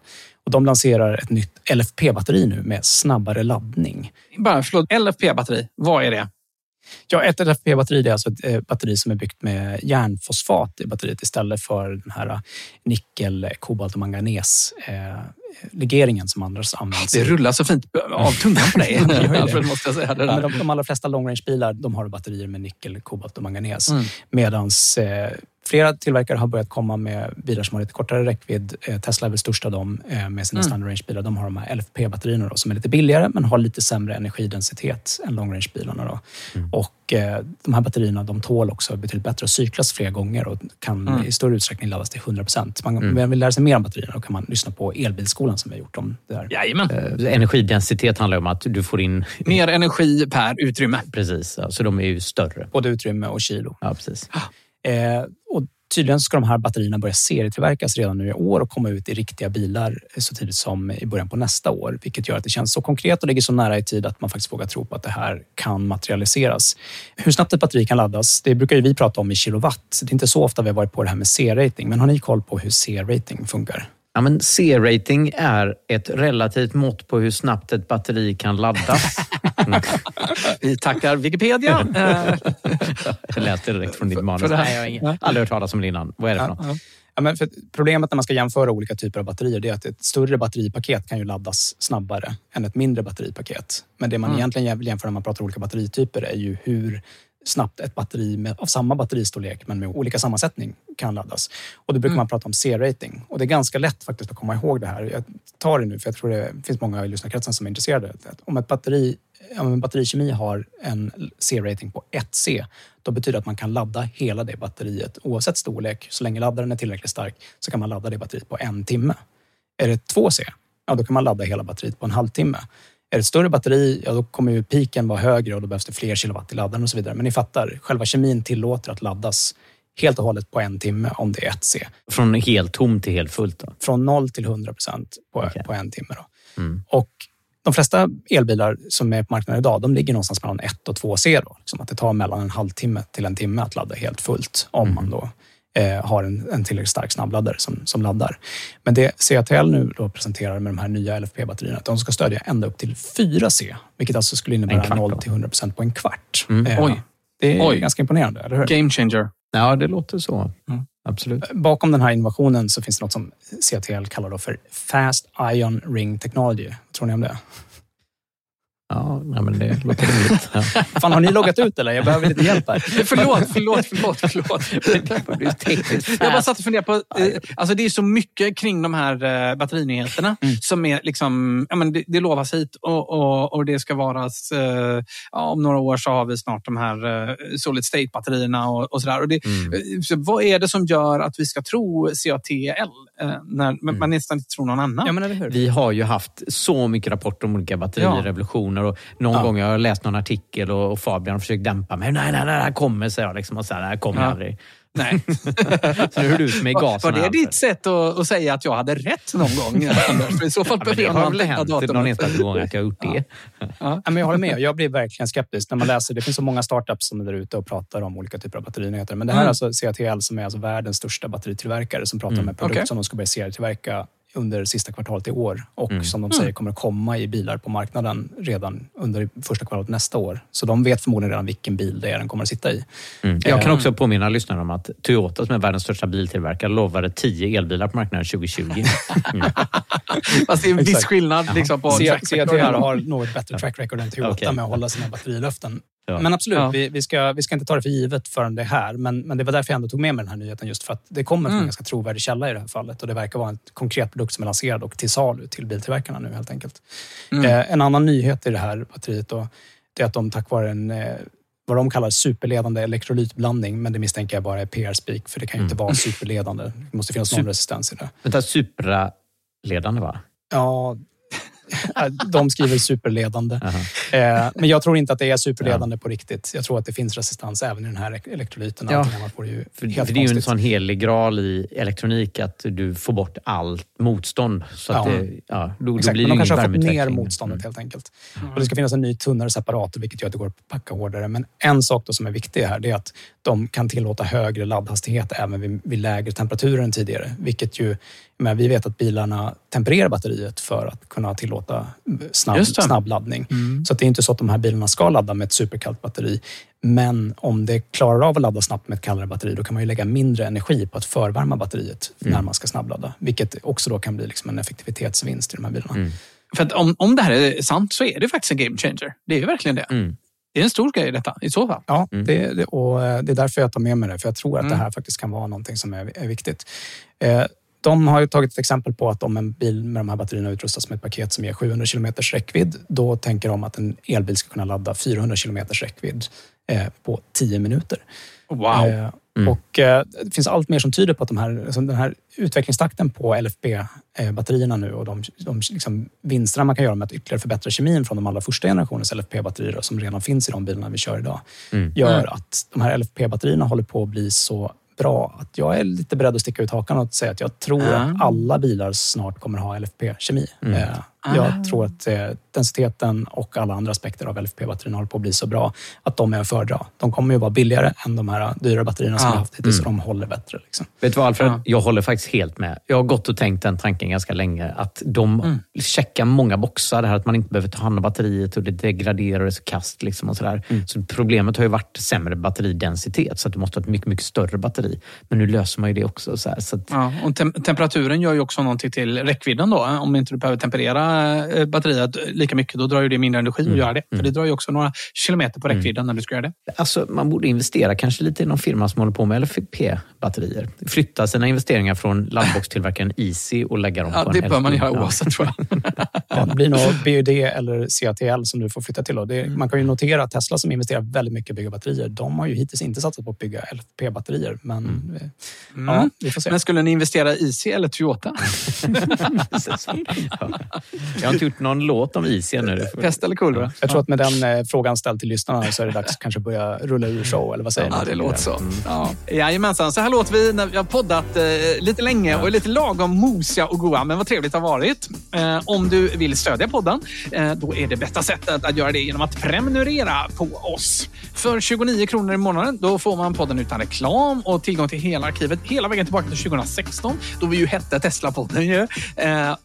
Och de lanserar ett nytt LFP-batteri nu med snabbare laddning. Bara, förlåt, LFP-batteri, vad är det? Ja, ett LFP-batteri är alltså ett eh, batteri som är byggt med järnfosfat i batteriet istället för den här eh, nickel, kobolt och manganes eh, legeringen som annars används. Det rullar så fint av tungan på dig. Alfred, måste jag säga. Det Ja, där. men de, de allra flesta long range-bilar de har batterier med nickel, kobolt och manganes. Mm. Medan eh, flera tillverkare har börjat komma med bilar som har lite kortare räckvidd. Eh, Tesla är väl störst av dem eh, med sina Mm. standard range-bilar. De har de här LFP-batterierna då, som är lite billigare men har lite sämre energidensitet än long range-bilarna. Då. Och, eh, de här batterierna de tål också betydligt bättre att cyklas fler gånger och kan Mm. i större utsträckning laddas till 100 procent. Man, Mm. Om man vill lära sig mer om batterierna då kan man lyssna på Elbilskolan som vi har gjort om det där. Jajamän. Eh, Energidensitet handlar om att du får in... Mer energi per utrymme. Precis, så de är ju större. Både utrymme och kilo. Ja, precis. Eh, och tydligen ska de här batterierna börja serietillverkas redan nu i år och komma ut i riktiga bilar så tidigt som i början på nästa år. Vilket gör att det känns så konkret och ligger så nära i tid att man faktiskt vågar tro på att det här kan materialiseras. Hur snabbt ett batteri kan laddas, det brukar ju vi prata om i kilowatt. Det är inte så ofta vi har varit på det här med C-rating, men har ni koll på hur C-rating funkar? Ja, men C-rating är ett relativt mått på hur snabbt ett batteri kan laddas. Mm. Vi tackar Wikipedia. Jag läste direkt från ditt manus. Nej, jag har ingen, aldrig hört talas om det innan. Vad är det för något? Ja, men problemet när man ska jämföra olika typer av batterier är att ett större batteripaket kan ju laddas snabbare än ett mindre batteripaket. Men det man Mm. egentligen vill jämföra när man pratar olika batterityper är ju hur snabbt ett batteri med, av samma batteristorlek men med olika sammansättning kan laddas. Och då brukar Mm. man prata om C-rating. Och det är ganska lätt faktiskt att komma ihåg det här. Jag tar det nu för jag tror det finns många i lyssnarkretsen som är intresserade. Om ett batteri, om en batterikemi har en C-rating på 1C, då betyder det att man kan ladda hela det batteriet oavsett storlek. Så länge laddaren är tillräckligt stark så kan man ladda det batteriet på en timme. Är det 2C, ja då kan man ladda hela batteriet på en halvtimme. Är det ett större batteri, ja då kommer ju piken vara högre och då behövs det fler kilowatt i laddaren och så vidare. Men ni fattar, själva kemin tillåter att laddas helt och hållet på en timme om det är 1C. Från helt tom till helt fullt? Då. Från 0 till 100 procent på, på en timme. Då. Mm. Och de flesta elbilar som är på marknaden idag, de ligger någonstans mellan 1 och 2C. Då. Liksom att det tar mellan en halvtimme till en timme att ladda helt fullt om man då eh, har en, en tillräckligt stark snabbladdare som, som laddar. Men det CATL nu då presenterar med de här nya LFP-batterierna, att de ska stödja ända upp till 4C, vilket alltså skulle innebära kvart 0 då. till 100 procent på en kvart. Mm. Eh, Oj. Det är Oj. ganska imponerande, eller hur? Game changer. Ja, det låter så. Mm. Absolut. Bakom den här innovationen så finns det något som CATL kallar då för Fast Ion Ring Technology. Vad tror ni om det? Ja, nej, men det låter rimligt. Ja. Fan, har ni loggat ut eller? Jag behöver lite hjälp här. Förlåt, förlåt, förlåt. förlåt. Jag bara satt och funderade på, eh, alltså det är så mycket kring de här eh, batterinyheterna Mm. som är liksom, ja men det, det lovas hit och, och, och det ska vara, eh, ja, om några år så har vi snart de här eh, solid state batterierna och, och sådär. Och det, Mm. eh, så vad är det som gör att vi ska tro CATL eh, när men man nästan inte tror någon annan? Ja, men eller hur? Vi har ju haft så mycket rapporter om olika batterirevolutioner och någon Ja. gång har jag läst någon artikel och, och Fabian har försökt dämpa mig. Nej, nej, nej, det här kommer, säger jag. Liksom, och så här, det här kommer Ja. aldrig. Nej. Så nu är det du som är Var, gasen. var det här, ditt Alfred. sätt att, att säga att jag hade rätt någon gång? Anders? För I så fall Ja, det behöver har detta hänt någon enstaka gång att jag har gjort det. Ja, men jag håller med. Jag blir verkligen skeptisk när man läser. Det finns så många startups som är där ute och pratar om olika typer av batterinyheter. Men det här Mm. är alltså CATL som är alltså världens största batteritillverkare som pratar Mm. om en produkt Okej. som de ska börja serietillverka under sista kvartalet i år och Mm. som de Mm. säger kommer att komma i bilar på marknaden redan under första kvartalet nästa år. Så de vet förmodligen redan vilken bil det är den kommer att sitta i. Mm. Jag kan Eh, också påminna lyssnarna om att Toyota som är världens största biltillverkare lovade 10 elbilar på marknaden 2020. Mm. Fast det är en viss skillnad liksom, på C- record. har något bättre track record än Toyota Okej. med att hålla sina batterilöften. Ja. Men absolut, Ja. vi, vi, ska, vi ska inte ta det för givet förrän det är här. Men, men det var därför jag ändå tog med mig den här nyheten. Just för att det kommer från Mm. en ganska trovärdig källa i det här fallet. Och det verkar vara en konkret produkt som är lanserad och till salu till biltillverkarna nu helt enkelt. Mm. Eh, en annan nyhet i det här batteriet då, det är att de tack vare en eh, vad de kallar superledande elektrolytblandning, men det misstänker jag bara är PR-speak, för det kan ju inte Mm. vara superledande. Det måste finnas någon Sup- resistens i det. Vänta, Supra-ledande va? Ja, de skriver superledande. Aha. Eh, men jag tror inte att det är superledande på riktigt. Jag tror att det finns resistans även i den här elektrolyten. Ja. Annat ju För, för det är ju en sån helig graal i elektronik att du får bort allt motstånd. Så att Ja. det, ja, då, då Exakt, blir men de kanske har fått ner värmeutveckling. motståndet Mm. helt enkelt. Och det ska finnas en ny tunnare separator, vilket gör att det går att packa hårdare. Men en sak då som är viktig här, det är att de kan tillåta högre laddhastighet även vid, vid lägre temperaturer än tidigare. Vilket ju, men vi vet att bilarna tempererar batteriet för att kunna tillåta snabb, Just det. snabb laddning. Mm. Så det är inte så att de här bilarna ska ladda med ett superkallt batteri. Men om det klarar av att ladda snabbt med ett kallare batteri, då kan man ju lägga mindre energi på att förvärma batteriet Mm. när man ska snabbladda. Vilket också då kan bli liksom en effektivitetsvinst i de här bilarna. För att om, om det här är sant så är det faktiskt en game changer. Det är ju verkligen det. Det är en stor grej i detta, i så fall. Ja, det, det, och eh, det är därför jag tar med mig det. För jag tror att Mm. det här faktiskt kan vara någonting som är, är viktigt. Eh, de har ju tagit ett exempel på att om en bil med de här batterierna utrustas med ett paket som ger 700 km räckvidd, då tänker de att en elbil ska kunna ladda 400 km räckvidd eh, på 10 minuter. Wow. Eh, Och eh, det finns allt mer som tyder på att de här, alltså den här utvecklingstakten på LFP-batterierna nu och de, de liksom vinsterna man kan göra med att ytterligare förbättra kemin från de allra första generationens LFP-batterier som redan finns i de bilarna vi kör idag, Mm. gör Mm. att de här LFP-batterierna håller på att bli så bra att jag är lite beredd att sticka ut hakan och säga att jag tror Ah. att alla bilar snart kommer ha LFP-kemi. Mm. Ah. Jag tror att eh, densiteten och alla andra aspekter av LFP-batterierna håller på att bli så bra att de är att föredra. De kommer ju vara billigare än de här dyra batterierna som Ah. vi har haft hittills Mm. de håller bättre. Liksom. Vet du vad Alfred? Jag håller faktiskt helt med. Jag har gått och tänkt den tanken ganska länge. Att de Mm. checkar många boxar. Det här att man inte behöver ta hand om batteriet och det degraderar och är så kast. Liksom och sådär. Mm. Så problemet har ju varit sämre batteridensitet. Så att du måste ha ett mycket, mycket större batteri. Men nu löser man ju det också. Så, här, så att, Ja, och tem- temperaturen gör ju också någonting till räckvidden. Då. Om inte du behöver temperera eh, batteriet lika mycket, då drar ju det mindre energi att Mm. göra det. För Mm. det drar ju också några kilometer på räckvidden när du ska göra det. Alltså, man borde investera kanske lite i någon firma som håller på med LFP-batterier. Flytta sina investeringar från laddboxtillverkaren Easy och lägga dem Ja, på det en bör man göra Ja. oavsett tror jag. Ja, det blir nog BUD eller CATL som du får flytta till. Då. Det, Man kan ju notera att Tesla som investerar väldigt mycket i att bygga batterier, de har ju hittills inte satsat på att bygga LFP-batterier. Men eh, ja, Mm. vi får se. Men skulle ni investera i Easy eller Toyota? Jag har inte gjort någon låt om Easy ännu. Pest eller kolera? Jag tror att med den eh, frågan ställd till lyssnarna så är det dags att kanske börja rulla ur show, eller vad säger Ja, ni? det låter så. Ja. Jajamensan, så här låter vi när vi har poddat eh, lite länge och är lite lagom mosiga och goa. Men vad trevligt det har varit. Eh, om du vill stödja podden, eh, då är det bästa sättet att göra det genom att prenumerera på oss. För 29 kronor i månaden då får man podden utan reklam och tillgång till hela arkivet hela vägen tillbaka till 2016 då vi ju hette Tesla-podden. Ju.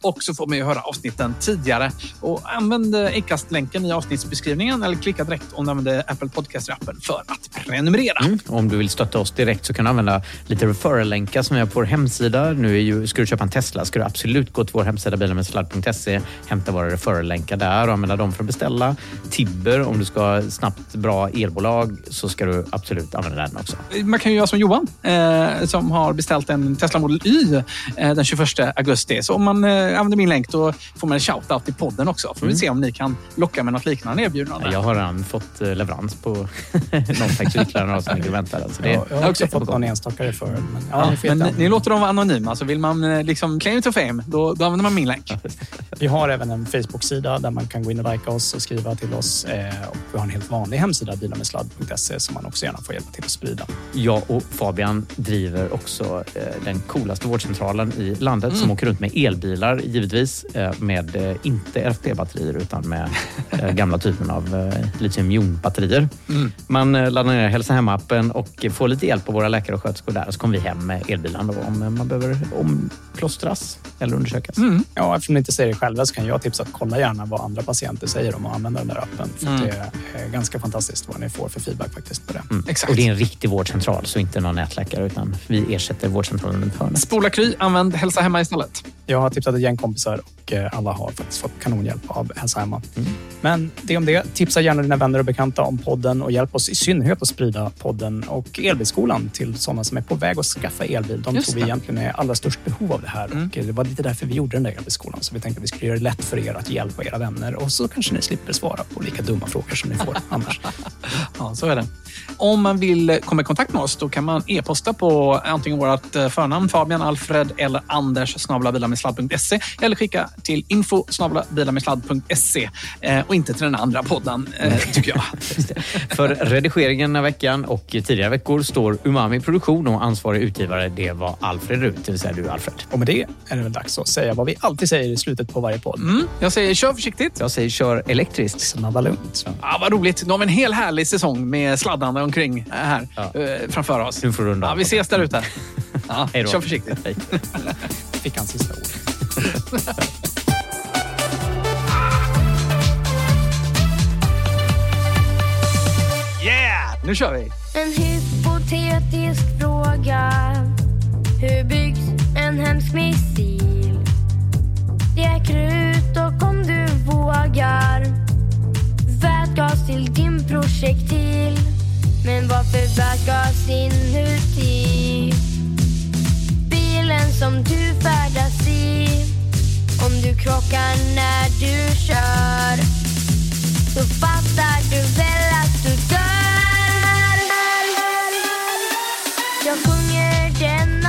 Och så får man ju höra avsnitten tidigare. Och använd eh, Acast-länken i avsnittsbeskrivningen eller klicka direkt om du använder Apple Podcast-appen för att prenumerera. Mm. Om du vill stötta oss direkt så kan du använda lite referral-länkar som vi har på vår hemsida. Nu är ju, ska du köpa en Tesla ska du absolut gå till vår hemsida bilarmedsladd.se, hämta våra referral-länkar där och använda dem för att beställa. Tibber, om du ska ha snabbt bra elbolag så ska du absolut använda den också. Man kan ju göra som Johan eh, som har beställt en Tesla Model Y eh, den 21 augusti. Så om man eh, använder min länk då får man en shout-out i podden också. Får vi Mm. se om ni kan locka med något liknande erbjudande. Jag har redan fått eh, leverans på någon faktiskt ytterligare några som ligger och väntar. Alltså det, Ja, jag har också fått någon enstaka referral. Men, ja, Ja, men ni, ni låter dem vara anonyma, så vill man eh, liksom claim to fame, då, då använder man min länk. Vi har även en Facebook-sida där man kan gå in och likea oss och skriva till oss. Eh, och vi har en helt vanlig hemsida, bilarmedsladd.se, som man också gärna får hjälpa till att sprida. Jag och Fabian driver också eh, den coolaste vårdcentralen i landet Mm. som åker runt med elbilar givetvis. Eh, med eh, inte LFP-batterier utan med eh, gamla typen av eh, litiumjonbatterier. Mm. Man laddar ner Hälsa Hemma-appen och får lite hjälp av våra läkare och sköterskor där. Så kommer vi hem med elbilen då, om man behöver omplåstras eller undersökas. Mm. Ja, eftersom ni inte säger det själva så kan jag tipsa att kolla gärna vad andra patienter säger om att använda den där appen. För Mm. det är ganska fantastiskt vad ni får för feedback faktiskt på det. Mm. Och det är en riktig vårdcentral, så inte någon nätläkare utan vi ersätter vårdcentralen runt hörnet. Spola Kry, använd Hälsa Hemma istället. Jag har tipsat ett gäng kompisar och alla har faktiskt fått kanonhjälp av Hälsa Hemma. Mm. Men det om det. Tipsa gärna dina vänner och bekanta om podden och hjälp oss i synnerhet att sprida podden och Elbilskolan till sådana som är på väg att skaffa elbil. De Just tror vi det. egentligen är allra störst behov av det här och eh, det var lite därför vi gjorde den där Elbilskolan. Så vi tänkte att vi skulle göra det lätt för er att hjälpa era vänner och så kanske ni slipper svara på lika dumma frågor som ni får annars. Ja, så är det. Om man vill komma i kontakt med oss då kan man e-posta på antingen vårt eh, förnamn Fabian, Alfred eller Anders snabelabilarmedsladd.se eller skicka till info snabelabilarmedsladd.se eh, och inte till den andra podden, eh, tycker jag. För redigeringen den här veckan och tidigare veckor står Umami Produktion och ansvarig utgivare det var Alfred Rut, det vill säga du Alfred. Och med det är det väl dags att säga vad vi alltid säger i slutet på varje podd. Mm, jag säger kör försiktigt. Jag säger kör elektriskt. Snabba lugnt. Ja, vad roligt. Nu har vi en hel härlig säsong med sladdande omkring eh, här eh, framför oss. Nu får du runda ja, av. Vi ses där ute. Ja, Hej då. kör försiktigt. Hej. Fick han sista ord. Nu kör vi! En hypotetisk fråga. Hur byggs en hemsk missil? Det är krut och om du vågar vätgas till din projektil. Men varför vätgas inuti? Bilen som du färdas i. Om du krockar när du kör så fattar du väl att du dör jag sjunger den